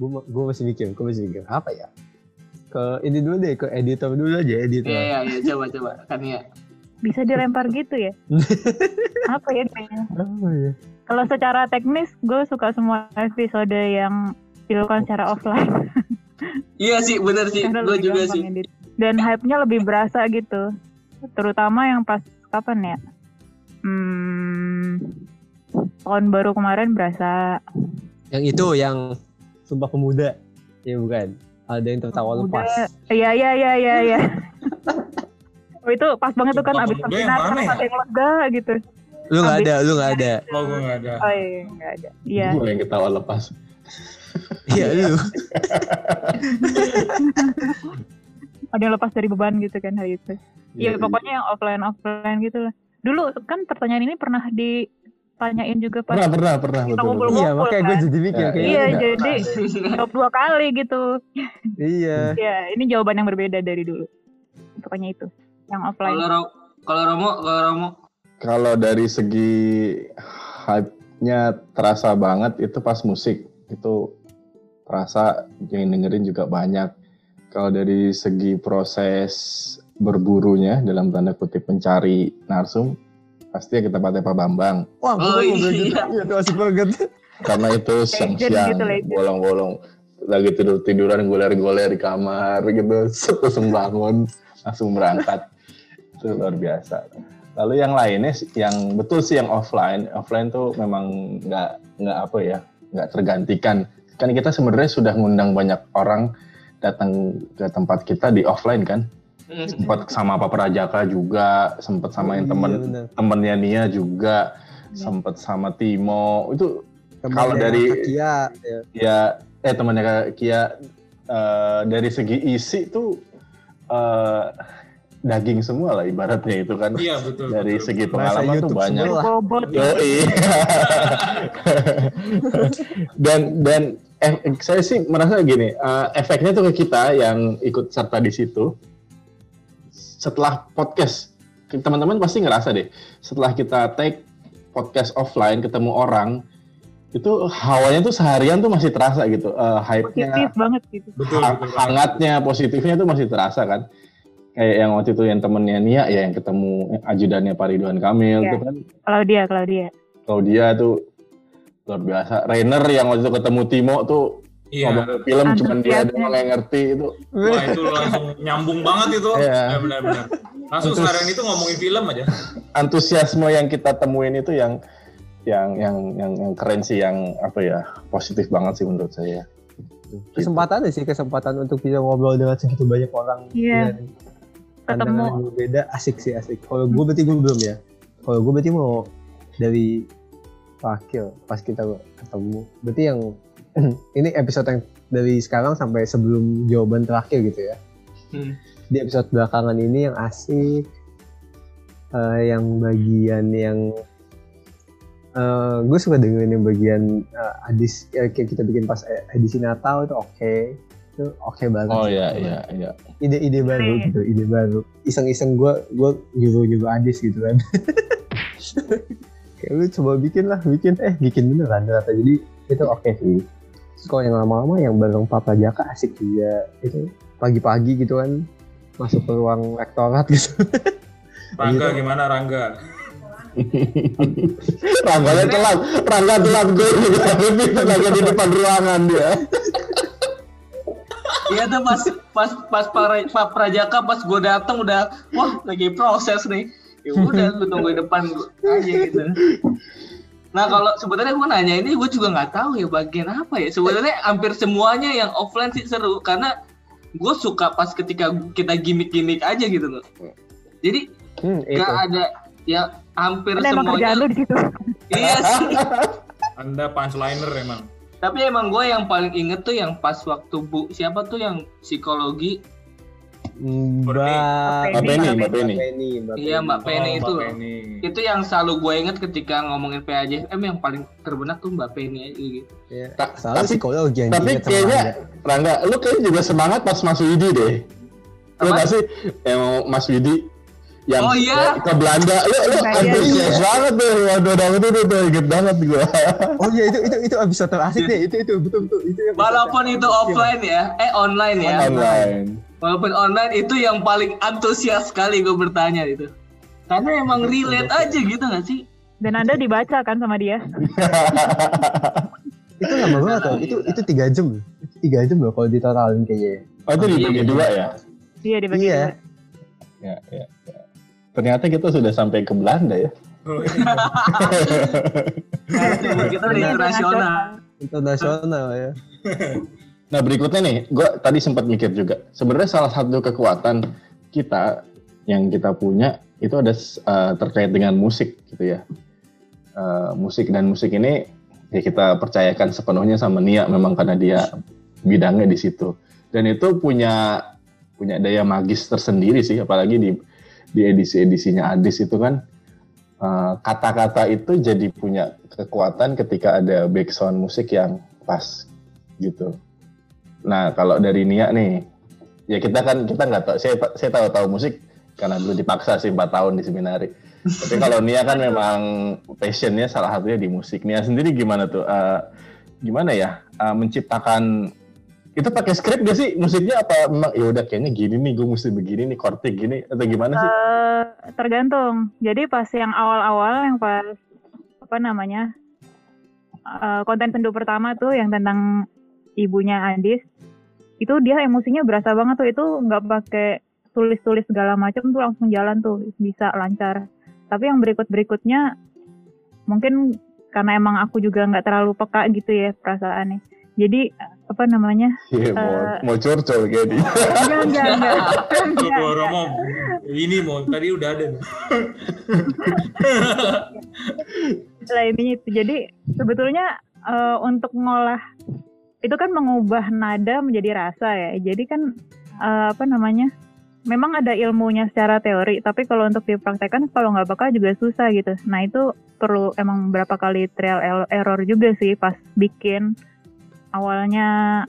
Gue gue masih mikir gue masih mikir. Apa ya? Ke ini dulu deh ke editor dulu aja editor. Iya iya iya. Coba coba. Kan ya. Bisa dilempar gitu ya? Apa ya kayaknya? apa ya Kalau secara teknis, gue suka semua episode yang dilakukan secara offline. Iya sih, bener sih. Gue juga sih. edit. Dan hype-nya lebih berasa gitu. Terutama yang pas kapan ya? Hmm, tahun baru kemarin berasa. yang itu yang sumpah pemuda ya bukan ada yang tertawa lepas Iya iya iya iya iya. itu pas banget tuh kan abis yang seminar kan ya? pakai lega gitu. lu nggak ada lu nggak ada oh gue nggak ada Oh iya nggak ada. Iya. Gue yang ketawa lepas. iya lu Ada yang lepas dari beban gitu kan hari itu. Iya pokoknya yang offline offline gitu lah. Dulu kan pertanyaan ini pernah ditanyain juga pas Pernah, pernah, pernah. Kita Betul, ngumpul betul. iya ngumpul makanya gue kan. jadi mikir Ya, kayak Iya enggak. jadi jawab dua kali gitu. iya Ya ini jawaban yang berbeda dari dulu. Pokoknya itu yang offline. Kalau kalau Romo, kalau Romo, Kalau dari segi hype-nya terasa banget itu pas musik. Itu terasa yang dengerin juga banyak. Kalau dari segi proses berburunya dalam tanda kutip mencari narsum, pasti ya kita pakai Pak Bambang. wah Oh, iya. iya tuh asik banget Karena itu siang-siang, gitu, legend. bolong-bolong. Lagi tidur-tiduran, goler-goler di kamar gitu. Terus bangun, langsung berangkat. Itu luar biasa. Lalu yang lainnya yang betul sih yang offline, offline tuh memang nggak nggak apa ya, nggak tergantikan. Kan kita sebenarnya sudah ngundang banyak orang datang ke tempat kita di offline kan. Hmm. Sempat sama Pak Prajaka juga, sempat sama yang Iya, temen bener. temennya Nia juga, sempat sama Timo. Itu Kalau dari- Kia ya. ya eh temannya Kia eh, dari segi isi tuh eh, daging semua lah ibaratnya itu kan iya betul dari betul. segi pengalaman tuh YouTube banyak. Bobot. Yoi. dan dan eh, saya sih merasa gini eh, efeknya tuh ke kita yang ikut serta di situ setelah podcast teman-teman pasti ngerasa deh setelah kita take podcast offline ketemu orang itu hawanya tuh seharian tuh masih terasa gitu eh, hype-nya Positif banget gitu. betul, ha- betul. hangatnya positifnya tuh masih terasa kan kayak yang waktu itu yang temennya Nia ya yang ketemu ajudannya Pak Ridwan Kamil Iya. itu kan Claudia, Claudia. Claudia tuh luar biasa Rainer yang waktu itu ketemu Timo tuh iya ngomongin film cuman dia Antusiasnya. doang yang ngerti itu wah itu langsung nyambung banget itu Iya. ya benar-benar langsung Terus- sekarang itu ngomongin film aja antusiasme yang kita temuin itu yang yang yang yang, yang keren sih yang apa ya positif banget sih menurut saya kesempatan sih kesempatan untuk bisa ngobrol dengan segitu banyak orang Iya. dengan Ketemu. berbeda asik sih asik. Kalau gue berarti gue belum ya. Kalau gue berarti mau dari wakil pas kita ketemu. Berarti yang ini episode yang dari sekarang sampai sebelum jawaban terakhir gitu ya. Hmm. di episode belakangan ini yang asik eh, yang bagian yang gue suka dengerin yang bagian eh, adis ya, kayak kita bikin pas edisi Natal itu oke itu oke banget oh sih. ya ya ya ide-ide baru Iya. gitu ide baru. Iseng-iseng gue gue nyuruh nyuruh adis gitu kan. Kayak lu coba bikin lah bikin. Eh bikin beneran ternyata. Jadi itu oke sih. Terus kalau yang lama-lama yang bareng Papa Jaka asik juga. Itu pagi-pagi gitu kan masuk ke ruang rektorat gitu. Rangga Gitu. gimana Rangga? Rangganya telat. Rangga telat gue lebih tenaga di depan ruangan dia Iya tuh pas pas pas Pak Pak Prajaka pas gue datang udah wah lagi proses nih. Ya udah gue tunggu di depan aja gitu. Nah kalau sebenarnya gue nanya ini gue juga nggak tahu ya bagian apa ya. Sebenarnya hampir semuanya yang offline sih seru karena gue suka pas ketika kita gimmick-gimmick aja gitu loh. Jadi hmm, itu ada ya hampir Ada emang kerjaan semuanya. lu di situ. Iya sih. anda punchliner emang Tapi emang gue yang paling inget tuh yang pas waktu Bu siapa tuh yang psikologi Mbak Mbak Penny, Mbak Penny. Penny, Mbak Iya Mbak Penny Oh, itu Mbak loh. Penny. Itu yang selalu gue inget ketika ngomongin PAJSM yang paling terbenak tuh Mbak Penny aja gitu. Iya. Ta- Selalu tapi psikologi yang tapi kayaknya. Rangga, lu kayaknya juga semangat pas Mas Widi deh. Lu nggak sih yang Mas Widi yang Oh, iya. ke Belanda, lu lu Iya, antusias iya. banget tuh. Waduh, waduh, itu tuh, tuh, inget banget gua. Oh iya itu itu itu episode terasik deh. Itu itu betul betul itu episode Walaupun yang- itu offline ya, eh online ya. Online. Walaupun online itu yang paling antusias sekali gue bertanya itu. Karena emang relate aja gitu gak sih? Dan Anda dibaca kan sama dia? Itu lama banget tuh. Itu itu tiga jam. Tiga jam loh kalau ditotalin kayaknya. Oh, itu dibagi Iya. dua ya? Iya dibagi Iya. dua. Ya, ya. Ternyata kita sudah sampai ke Belanda ya. Oh, iya. kita udah internasional. Internasional ya. Nah berikutnya nih, gue tadi sempat mikir juga. Sebenarnya salah satu kekuatan kita yang kita punya itu ada uh, terkait dengan musik gitu ya. Uh, musik dan musik ini ya kita percayakan sepenuhnya sama Nia memang karena dia bidangnya di situ. Dan itu punya punya daya magis tersendiri sih, apalagi di di edisi-edisinya Adis itu kan uh, kata-kata itu jadi punya kekuatan ketika ada background musik yang pas gitu. Nah, kalau dari Nia nih, ya kita kan kita nggak tahu. Saya saya tahu tahu musik karena dulu dipaksa sih 4 tahun di seminari. Tapi kalau Nia kan memang passionnya salah satunya di musik. Nia sendiri gimana tuh? Eh, gimana ya eh, menciptakan itu pakai skrip gak sih musiknya apa memang ya udah kayaknya gini nih gue mesti begini nih chordnya gini atau gimana sih? Eh, tergantung. Jadi pas yang awal-awal yang pas apa namanya eh, konten sendu pertama tuh yang tentang ibunya Andis itu dia emosinya berasa banget tuh itu nggak pakai tulis-tulis segala macam tuh langsung jalan tuh bisa lancar. Tapi yang berikut-berikutnya mungkin karena emang aku juga nggak terlalu peka gitu ya perasaannya. Jadi apa namanya? Iya mau eh, mau curcol kayak di. Enggak enggak ini mau tadi udah ada. lah intinya itu jadi sebetulnya eh, untuk ngolah itu kan mengubah nada menjadi rasa ya jadi kan eh, apa namanya memang ada ilmunya secara teori tapi kalau untuk dipraktekkan kalau nggak bakal juga susah gitu nah itu perlu emang berapa kali trial error juga sih pas bikin awalnya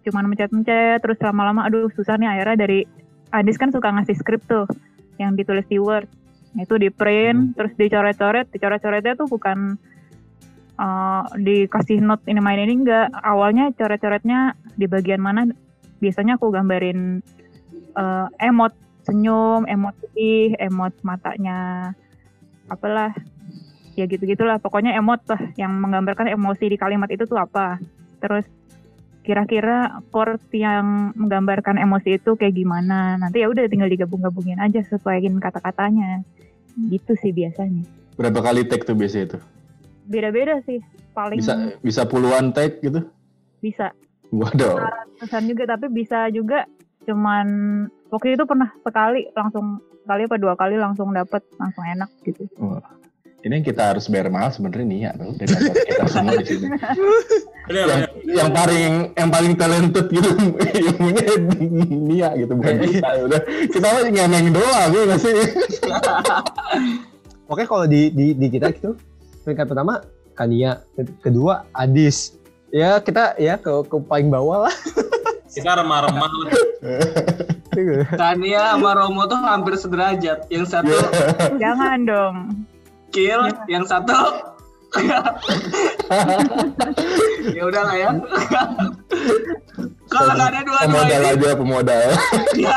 cuman mencet-mencet terus lama-lama aduh susah nih akhirnya dari Adis kan suka ngasih skrip tuh yang ditulis di Word. Nah, itu di print terus dicoret-coret dicoret-coretnya tuh bukan uh, dikasih note ini main ini enggak. Awalnya coret-coretnya di bagian mana? Biasanya aku gambarin uh, emot senyum emot sedih emot matanya apalah ya gitu gitulah pokoknya emot lah yang menggambarkan emosi di kalimat itu tuh apa terus kira-kira chord yang menggambarkan emosi itu kayak gimana nanti ya udah tinggal digabung-gabungin aja sesuaiin kata-katanya gitu sih biasanya Berapa kali take tuh biasanya itu? beda-beda sih paling Bisa bisa puluhan take gitu? bisa Waduh. ratusan juga tapi bisa juga cuman waktu itu pernah sekali langsung sekali apa dua kali langsung dapet langsung enak gitu Wah. Ini yang kita harus bayar mahal sebenarnya Nia tuh daripada kita semua di sini. Yang, yang paling yang paling talented gitu ilmunya Nia gitu bukan kita udah kita mah ngemeng doang ya nggak sih Oke kalau di, di di kita gitu peringkat pertama Kania, Ke- kedua Adis. Ya kita ya ke, ke paling bawah lah. Kita remah-remah lah. Tania sama Romo tuh hampir sederajat. Yang satu jangan dong kill, yang satu ya udah lah ya. Kalau nggak ada dua-dua pemodal aja pemodal ya,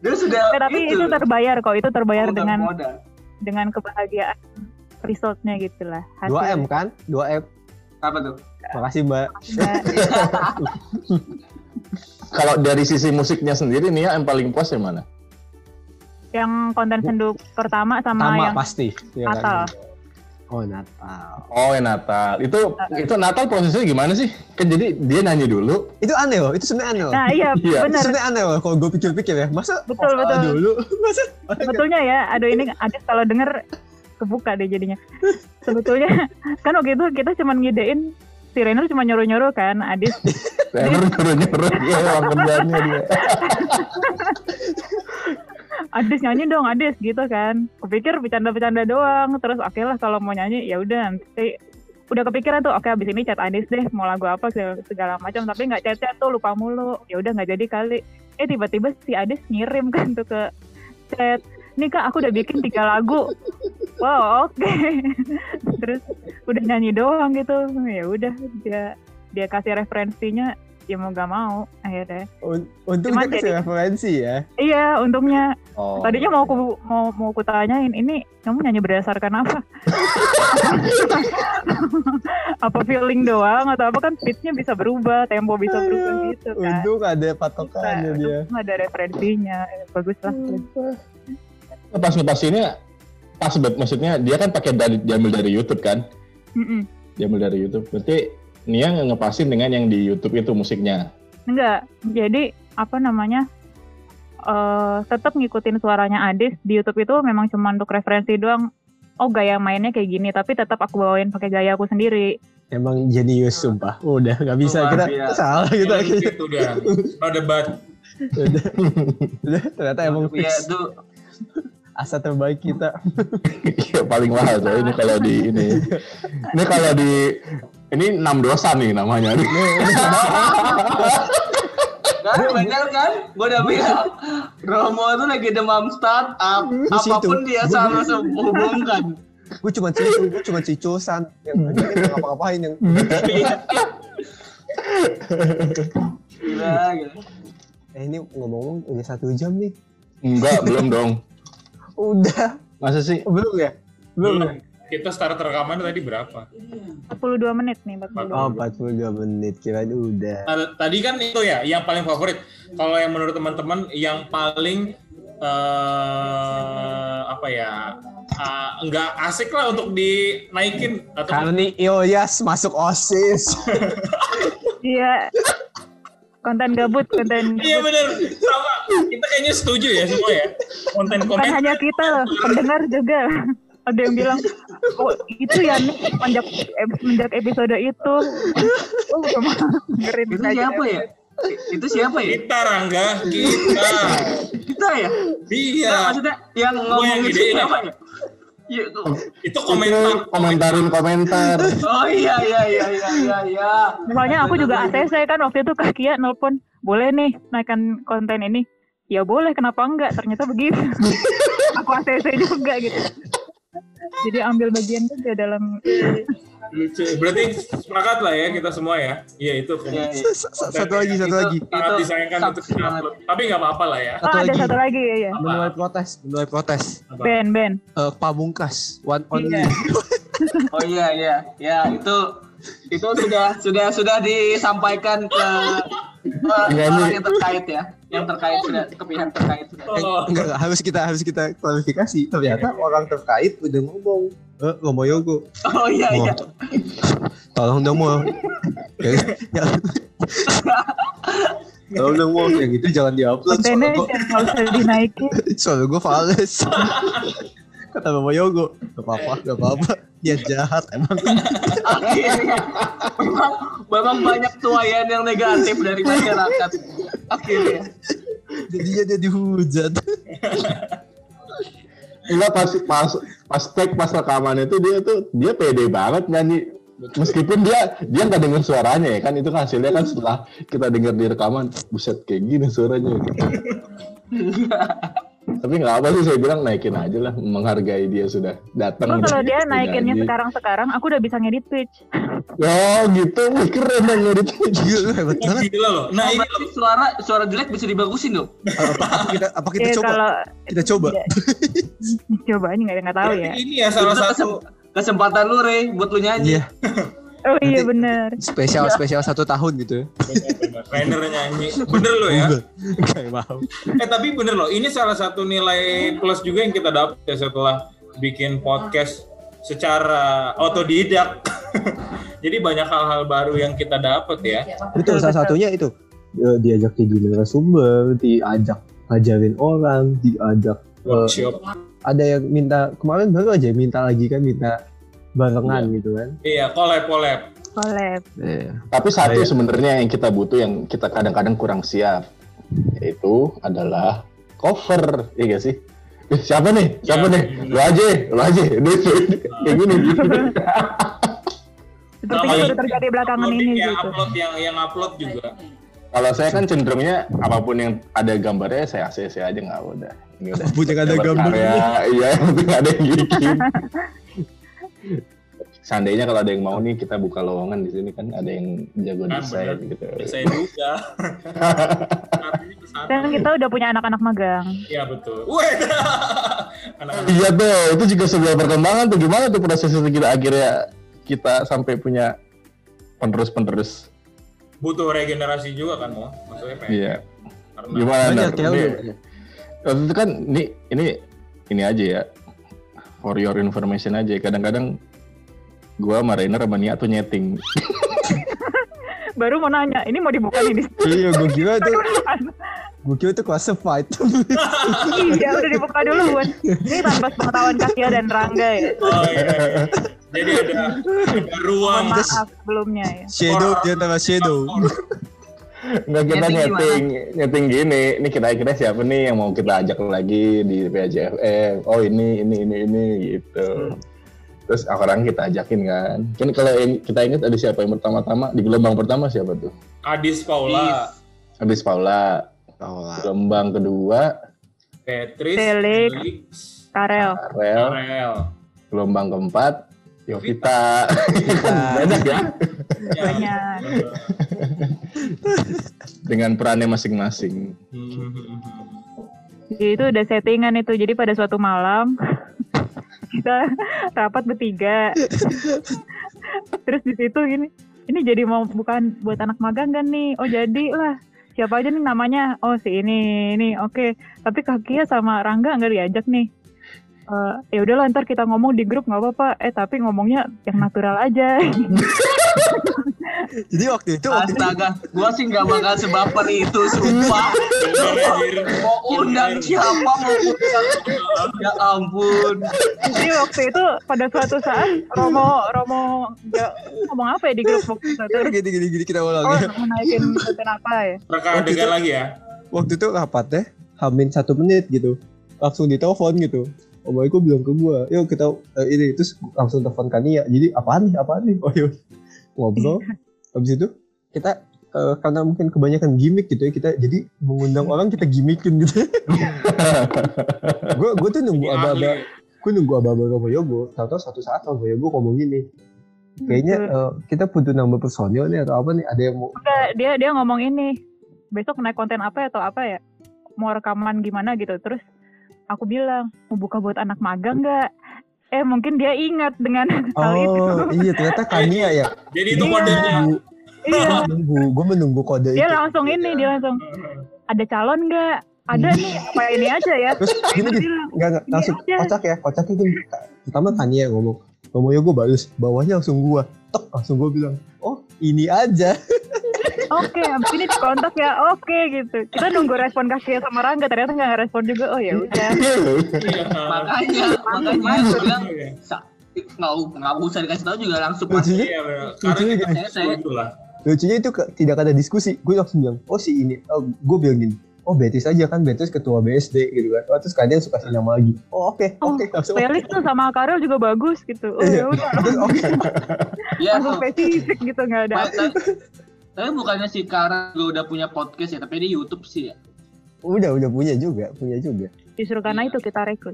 dia sudah tapi itu terbayar kok itu terbayar dengan modal. dengan kebahagiaan resultnya gitu lah 2 M kan? 2 M. Apa tuh? Makasih Mbak. Kalau dari sisi musiknya sendiri Nia yang paling puas yang mana yang konten sendu pertama sama Sama yang pasti. ya kan? Natal Oh Natal. oh yang Natal itu itu Natal prosesnya gimana sih kan jadi dia nyanyi dulu Itu aneh loh. Itu sebenarnya aneh loh. nah iya Iya. Itu benar sebenarnya aneh loh. Kalau gue pikir-pikir ya. Masa Betul, betul. dulu? Masa? sebetulnya ya aduh ini ada kalau denger kebuka deh jadinya sebetulnya kan waktu itu kita cuman ngidein si Rainer cuma nyuruh-nyuruh kan Adis Rainer nyuruh-nyuruh dia emang kerjaannya dia. Adis nyanyi dong Adis gitu kan. Kupikir bercanda-bercanda doang. Terus oke lah kalau mau nyanyi ya udah nanti. Udah kepikiran tuh oke abis ini chat Adis deh mau lagu apa segala, macam. Tapi nggak chat chat tuh lupa mulu. Ya udah nggak jadi kali. Eh tiba-tiba si Adis ngirim kan tuh ke chat. Nih kak aku udah bikin tiga lagu. Wow oke. Terus udah nyanyi doang gitu. Ya udah dia dia kasih referensinya ya mau gak mau akhirnya Un- Untung Cuman kasih jadi- referensi ya. iya untungnya Oh. tadinya mau aku mau mau aku tanyain ini kamu nyanyi berdasarkan apa apa feeling doang atau apa kan pitchnya bisa berubah tempo bisa berubah Aduh, gitu kan Untung ada patokannya Nah, dia. untung ada referensinya Eh, bagus lah Pas ngepas ini pas maksudnya dia kan pakai dari diambil dari YouTube kan? Mm-mm. Diambil dari YouTube. Berarti Nia ngepasin dengan yang di YouTube itu musiknya. enggak jadi apa namanya eh tetap ngikutin suaranya Adis di YouTube itu memang cuma untuk referensi doang oh gaya mainnya kayak gini tapi tetap aku bawain pakai gaya aku sendiri Emang jenius sumpah. Udah nggak bisa Luar kita biasa. salah kita. Gitu udah. No debat. Udah, udah, ternyata emang Iya fix itu asa terbaik kita. Iya paling mahal coy ini kalau di ini. Ini kalau di ini enam dosa nih namanya. kan bener kan gue udah bilang Romo tuh lagi demam startup Di situ. apa pun dia selalu hubungkan Gue cuma cicu, gue cuma cicusan. Yang kita ngapa-ngapain yang gila, gila. Eh ini ngomong-ngomong udah satu jam nih. Enggak, belum dong. Udah. Masa sih? Belum ya? Belum. ya? Kita start rekaman tadi berapa? 42 menit nih 42 Oh, 42 menit kira udah. Nah, tadi kan itu ya yang paling favorit. Kalau yang menurut teman-teman yang paling eh apa ya ah, nggak asik lah untuk dinaikin atau Karena nih Ilyas masuk OSIS. iya konten gabut konten Iya bener sama kita kayaknya setuju ya semua ya konten bukan komen hanya kita loh pendengar juga ada yang bilang oh itu ya nih semenjak semenjak episode itu oh cuma dengerin itu siapa ya itu siapa ya kita Rangga kita kita ya iya Nah, maksudnya yang ngomong yang itu siapa ya Iya, tuh. itu komentar komentarin komentar. oh iya iya iya iya iya iya Soalnya aku juga ACC kan waktu itu Kak Kia nelpon, boleh nih naikkan konten ini. Ya boleh, kenapa enggak? Ternyata begitu. aku ACC juga gitu. Jadi ambil bagian juga dalam lucu berarti sepakat lah ya kita semua ya iya itu iya. Satu lagi, satu lagi. sangat disayangkan untuk diupload tapi nggak apa-apa lah ya Oh, Satu ada lagi. satu lagi ya, ya. Menuai protes, menuai protes. Ben, Ben. Eh, pamungkas, one only. Iya. Oh iya iya ya itu itu sudah sudah sudah disampaikan ke ke Iya, orang yang terkait ya yang terkait sudah ke pihak terkait sudah. Eh, Oh. enggak, enggak, harus kita harus kita klarifikasi. Ternyata orang terkait udah ngomong, eh, Romo Yogo, Oh iya iya. tolong dong mau. ya, ya. tolong dong mau, yang itu jangan diupload. Kontennya jangan usah dinaikin. soalnya gue fales. Kata Romo Yogo, gak apa-apa, gak apa-apa. Dia jahat emang. Akhirnya memang, memang banyak tuayan yang negatif dari masyarakat. Akhirnya. Jadinya dia dihujat. Enggak pas pas pas take pas rekaman itu dia tuh dia pede banget nyanyi meskipun dia dia nggak dengar suaranya ya kan itu kan hasilnya kan setelah kita dengar di rekaman buset kayak gini suaranya gitu. tapi nggak apa sih saya bilang naikin aja lah menghargai dia sudah datang kalau dia naikinnya nyanyi. sekarang-sekarang, aku udah bisa ngedit Twitch. oh gitu keren dong ngedit Gila, Oh, banget. gila loh nah ini berarti suara suara jelek bisa dibagusin dong. Apa, apa kita, apa kita Ya, coba? kalau Kita coba. coba aja nggak nggak tahu ya. ini ya salah satu kesem- kesempatan lu Re buat lu nyanyi. Iya, Oh iya bener. spesial spesial satu tahun gitu ya. trainer nyanyi bener loh ya Kayak mau. Eh tapi bener loh, ini salah satu nilai plus juga yang kita dapat ya setelah bikin podcast secara otodidak. Jadi banyak hal-hal baru yang kita dapat ya. Betul, salah satunya itu Eh, diajak jadi narasumber, diajak ngajarin orang, diajak eh, Workshop. ada yang minta kemarin baru aja minta lagi kan minta barengan gitu kan. Iya, collab collab. Collab. Iya. Tapi satu Iya. sebenarnya yang kita butuh yang kita kadang-kadang kurang siap yaitu adalah cover, iya gak sih? Eh, siapa nih? Siapa Ya. nih? Lu aja, lu aja. Ini kayak gini. Sepertinya Namanya baru terjadi belakangan ini yang gitu. upload yang yang upload juga. Kalau saya kan cenderungnya apa pun yang ada gambarnya saya ACC aja nggak udah. Ini udah. Apa pun yang ada gambarnya. Iya, yang penting ada yang bikin. Seandainya kalau ada yang mau nih kita buka lowongan di sini kan ada yang jago Kan, desain bener. gitu. Ya. Artinya ke sana. Dan kita udah punya anak-anak magang. Iya betul. Anak-anak Iya tuh, itu juga sebuah perkembangan tuh gimana tuh proses itu kita akhirnya kita sampai punya penerus-penerus. butuh regenerasi juga kan mau maksudnya pengen Iya. karena Gimana? Banyak ya. Ini- banyak. Waktu itu kan ini ini ini aja ya. For your information aja. Kadang-kadang gua sama Rainer sama Nia tuh nyeting. Baru mau nanya, ini mau dibuka nih di Iya, gue kira tuh, gue kira tuh classified. Iya, udah dibuka dulu buat ini tanpa pengetahuan Kasia dan Rangga ya. oh iya, iya. jadi ada ada ruang Mohon maaf sebelumnya ya. shadow di antara shadow. Enggak kita Nyeting nyeting, nyeting gini. Ini kira-kira siapa nih yang mau kita ajak lagi di PAJFM? Oh ini, ini, ini, ini gitu. Terus orang kita ajakin kan. Kan kalau yang kita ingat ada siapa yang pertama-tama di gelombang pertama siapa tuh? Adis Paula Abis Paula. Lah. Gelombang kedua Petris Felix. Karel. Karel. Karel Gelombang keempat Yovita. Banyak ya Ya. Banyak. dengan perannya masing-masing. Jadi itu udah settingan itu. Jadi pada suatu malam kita rapat bertiga. Terus di situ gini, ini jadi mau bukan buat anak magang kan nih? Oh jadi lah. Siapa aja nih namanya? Oh si ini, ini oke. Tapi Kakia sama Rangga nggak diajak nih. Eh ya udahlah ntar kita ngomong di grup nggak apa-apa. Eh tapi ngomongnya yang natural aja. Jadi waktu itu, waktu itu Astaga, gua sih nggak bakal sebaper itu, sumpah. Mau undang siapa, mau undang Ya ampun. Jadi waktu itu pada suatu saat Romo Romo nggak ngomong apa ya di grup waktu itu? Terus, gini gini gini kita ulang Oh ya. mau naikin konten apa ya? Reka Waktu adegan itu- lagi ya Waktu itu rapatnya hamin satu menit gitu. Langsung ditelepon gitu. Om Baiko bilang ke gua, yuk kita eh, ini terus langsung telepon Kania. Jadi apaan nih? Apaan nih? Oh yuk ngobrol. Habis itu kita eh, karena mungkin kebanyakan gimmick gitu ya kita jadi mengundang orang kita gimmickin gitu. gue gue tuh nunggu ada gue nunggu Romo Yogo. Tahu-tahu satu saat Romo Yogo ngomong gini. Kayaknya eh, kita butuh nambah personil nih atau apa nih? Ada yang mau Enggak, dia dia ngomong ini besok naik konten apa ya atau apa ya mau rekaman gimana gitu terus aku bilang mau buka buat anak magang nggak eh mungkin dia ingat dengan hal itu Oh iya ternyata Kania ya. jadi itu Iya. kodenya iya menunggu, gue menunggu kode dia itu. langsung ini dia langsung ada calon nggak ada nih apa ini aja ya Terus gini Dia gini, bilang, nggak nggak langsung Iya. kocak ya, kocaknya gini. Pertama Kania yang ngomong, ngomong ya gue balas, bawahnya langsung gua, tek langsung gue bilang, oh ini aja. oke abis ini dikontak ya oke gitu kita nunggu respon Kasia sama Rangga ternyata nggak respon juga oh ya udah Iya. Makanya, makanya bilang nggak nggak usah dikasih tahu juga langsung pasti. Lucunya, Iya benar. Karena lucunya saya- lucunya itu ke- tidak ada diskusi. Gue langsung bilang, oh si ini, oh, gue bilang gini, oh Betis aja kan, Betis ketua BSD gitu kan. Oh, terus Kania suka kasih nama lagi. Oh oke, Oh, oke, langsung Felix tuh sama Karel juga bagus gitu oh ya udah Terus, oke. Ya, langsung spesifik gitu nggak ada tapi- bukannya si Kara juga udah punya podcast ya, tapi di YouTube sih ya. Udah, udah punya juga, punya juga. justru karena itu kita rekrut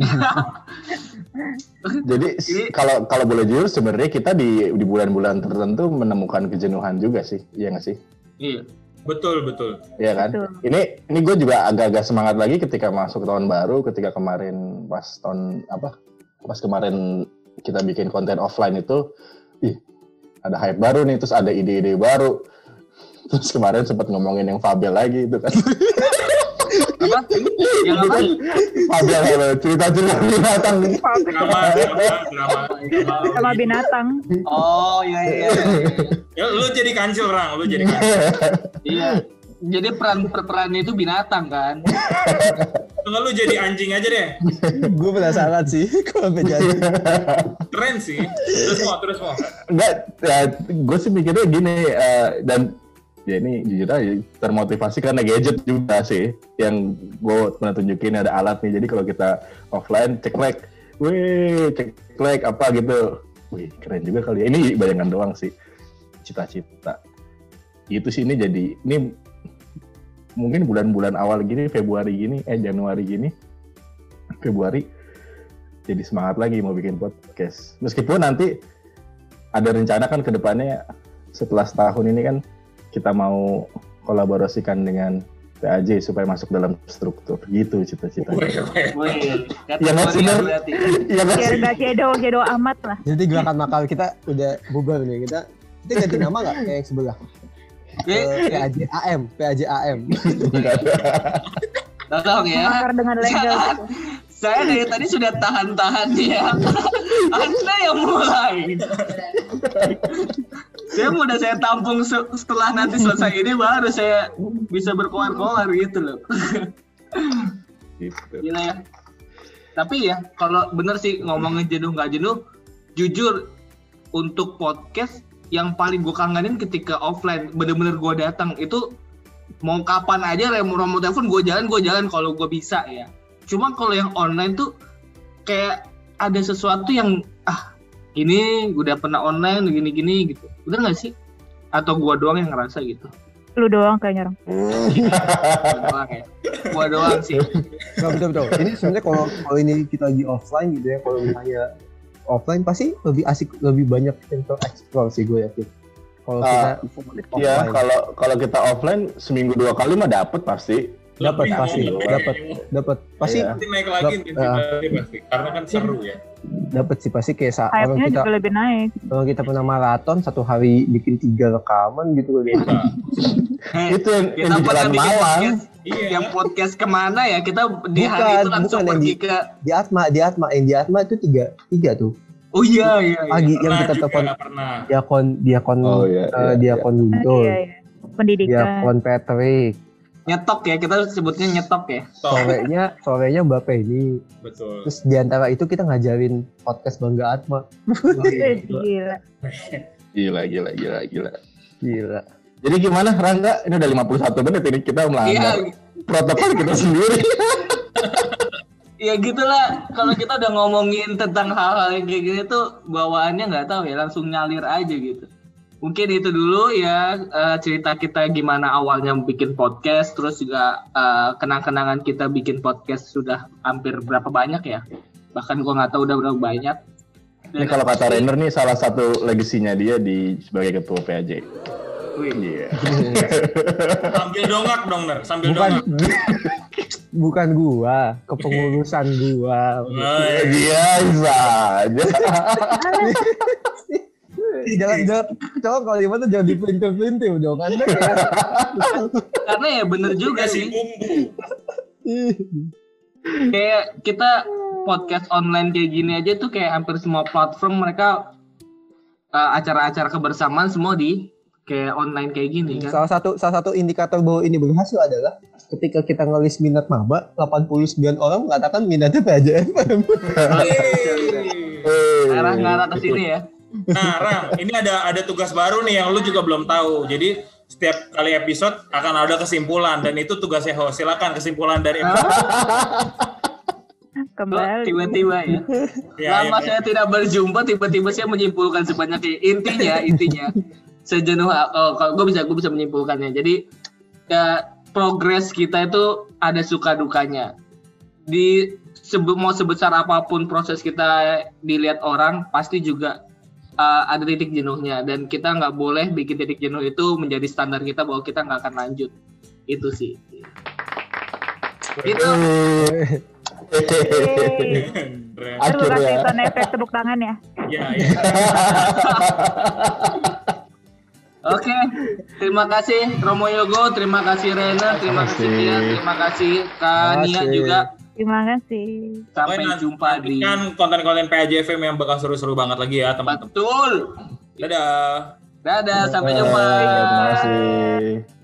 Jadi kalau kalau boleh jujur sebenarnya kita di di bulan-bulan tertentu menemukan kejenuhan juga sih, iya nggak sih? Iya. Betul betul. Iya kan? Betul. Ini ini gue juga agak-agak semangat lagi ketika masuk tahun baru, ketika kemarin pas tahun apa? Pas kemarin kita bikin konten offline itu, ih ada hype baru nih, terus ada ide-ide baru. Terus kemarin sempat ngomongin yang Fabel lagi itu kan. Apa? Yang apa? Fabel Fabel, cerita-cerita binatang. Drama drama drama. drama. sama binatang Oh iya iya. iya. Ya, lu jadi kancil Rang, lu jadi kancil. Iya. jadi peran perannya itu binatang kan? Enggak lu jadi anjing aja deh. gue penasaran sih kalau jadi. Keren sih. Terus mau, terus mau. Enggak, ya, gue sih mikirnya gini eh, dan ya ini jujur aja termotivasi karena gadget juga sih yang gue pernah tunjukin ada alat nih. Jadi kalau kita offline cek like wih cek like apa gitu. Wih keren juga kali ya. Ini bayangan doang sih. Cita-cita. Itu sih ini jadi ini mungkin bulan-bulan awal gini Februari gini eh Januari gini Februari jadi semangat lagi mau bikin podcast. Meskipun nanti ada rencana kan ke depannya setelah setahun ini kan kita mau kolaborasikan dengan PAJ supaya masuk dalam struktur gitu cita-citanya. Ya, nggak sih. Iya nggak sih? gak cedo cedo amat lah. Jadi gerakan makal kita udah bubar nih. Kita kita ganti nama nggak kayak yang sebelah? Oke, PAJ AM, PAJ AM. Tolong ya. Makar dengan legal. Saya dari tadi sudah tahan-tahan ya. Anda yang mulai. saya udah saya tampung se- setelah nanti selesai ini baru saya bisa berkoar-koar gitu loh. Gitu. Gila ya. Tapi ya kalau bener sih ngomongin jenuh nggak jenuh, jujur untuk podcast yang paling gue kangenin ketika offline bener-bener gue datang itu mau kapan aja remote remote telepon gue jalan gue jalan kalau gue bisa ya. Cuma kalau yang online tuh kayak ada sesuatu yang ah ini udah pernah online gini-gini gitu. Bener nggak sih? Atau gue doang yang ngerasa gitu? Lu doang kayaknya orang. Gua doang ya. Gue doang sih. Nggak betul betul. Ini sebenarnya kalau kalau ini kita lagi offline gitu ya, kalau misalnya offline pasti lebih asik, lebih banyak untuk explore sih gue yakin. Kalau Ah, kita Iya, offline, kalau kalau kita offline seminggu dua kali mah dapet pasti. Dapat pasti, dapat dapat pasti Iya. Nanti naik lagi intensitasnya pasti. Karena kan seru ya. dapat sih pasti kayak saat Hype-nya kita juga lebih naik. kalau kita pernah maraton satu hari bikin tiga rekaman gitu kan. Eh, Itu yang, yang kita di pernah Jalan Malang. Iya. yang podcast ke mana ya kita di hari Bukan, itu langsung bukan yang pergi di- ke Di Atma, di Atma, yang di Atma itu tiga tiga tuh. oh iya iya, iya. Pagi yang Pernah kita telepon pernah. diakon diakon Oh, iya, eh, iya, diakon Ah, Guntur, iya, iya. Pendidikan. diakon Patrick. Nyetok ya kita sebutnya nyetok ya Sorenya sorenya Mbak Penny. betul. Terus di antara itu kita ngajarin podcast Bangga Atma. Eh, Gila. Gila, gila, gila, gila. Gila. Jadi gimana Rangga? Ini udah 51 menit ini kita iya melanggar protokol kita sendiri. ya gitulah kalau kita udah ngomongin tentang hal-hal kayak gini tuh bawaannya nggak tahu ya langsung nyalir aja gitu mungkin itu dulu ya eh, cerita kita gimana awalnya bikin podcast terus juga eh, kenang-kenangan kita bikin podcast sudah hampir berapa banyak ya bahkan gua nggak tahu udah berapa banyak Ini kalau kata Rainer nih salah satu legasinya dia di sebagai ketua PAJ. Wih, Iya. Sambil dongak dong, Ner. Sambil Bukan dongak. bukan gua, kepengurusan gua. Nah, Iya, bisa aja. jangan coba kalau gimana jangan dipelintir-pelintir dong kan karena ya bener juga sih. kayak kita podcast online kayak gini aja tuh kayak hampir semua platform mereka uh, acara-acara kebersamaan semua di kayak online kayak gini kan. salah satu salah satu indikator bahwa ini berhasil adalah ketika kita ngelis minat maba 89 orang mengatakan minatnya PJFM Arah ngarah ke sini ya. Nah, Ram, ini ada ada tugas baru nih yang lu juga belum tahu. Jadi setiap kali episode akan ada kesimpulan dan itu tugasnya host. Silakan kesimpulan dari episode. Loh, Kembali. tiba-tiba ya. Ya, Lama ya, saya tidak berjumpa, tiba-tiba saya menyimpulkan sebanyak ini. Intinya, intinya sejenuh oh, kalau gue bisa gue bisa menyimpulkannya. Jadi ya, progres kita itu ada suka dukanya. Di sebe- mau sebesar apa pun proses kita dilihat orang, pasti juga uh, ada titik jenuhnya dan kita nggak boleh bikin titik jenuh itu menjadi standar kita bahwa kita nggak akan lanjut. Itu sih. Itu kasih Akhirnya. sound efek tepuk tangan ya. Ya, ya. Oke, terima kasih Romo Yogo, terima kasih Rena, terima kasih kasih. Tia, terima kasih Kak Terima Nia kasih. juga. Terima kasih. Sampai Pokoknya jumpa di nantikan konten-konten PAJFM yang bakal seru-seru banget lagi ya, teman-teman. Betul. Dadah. Dadah, sampai jumpa. Terima kasih.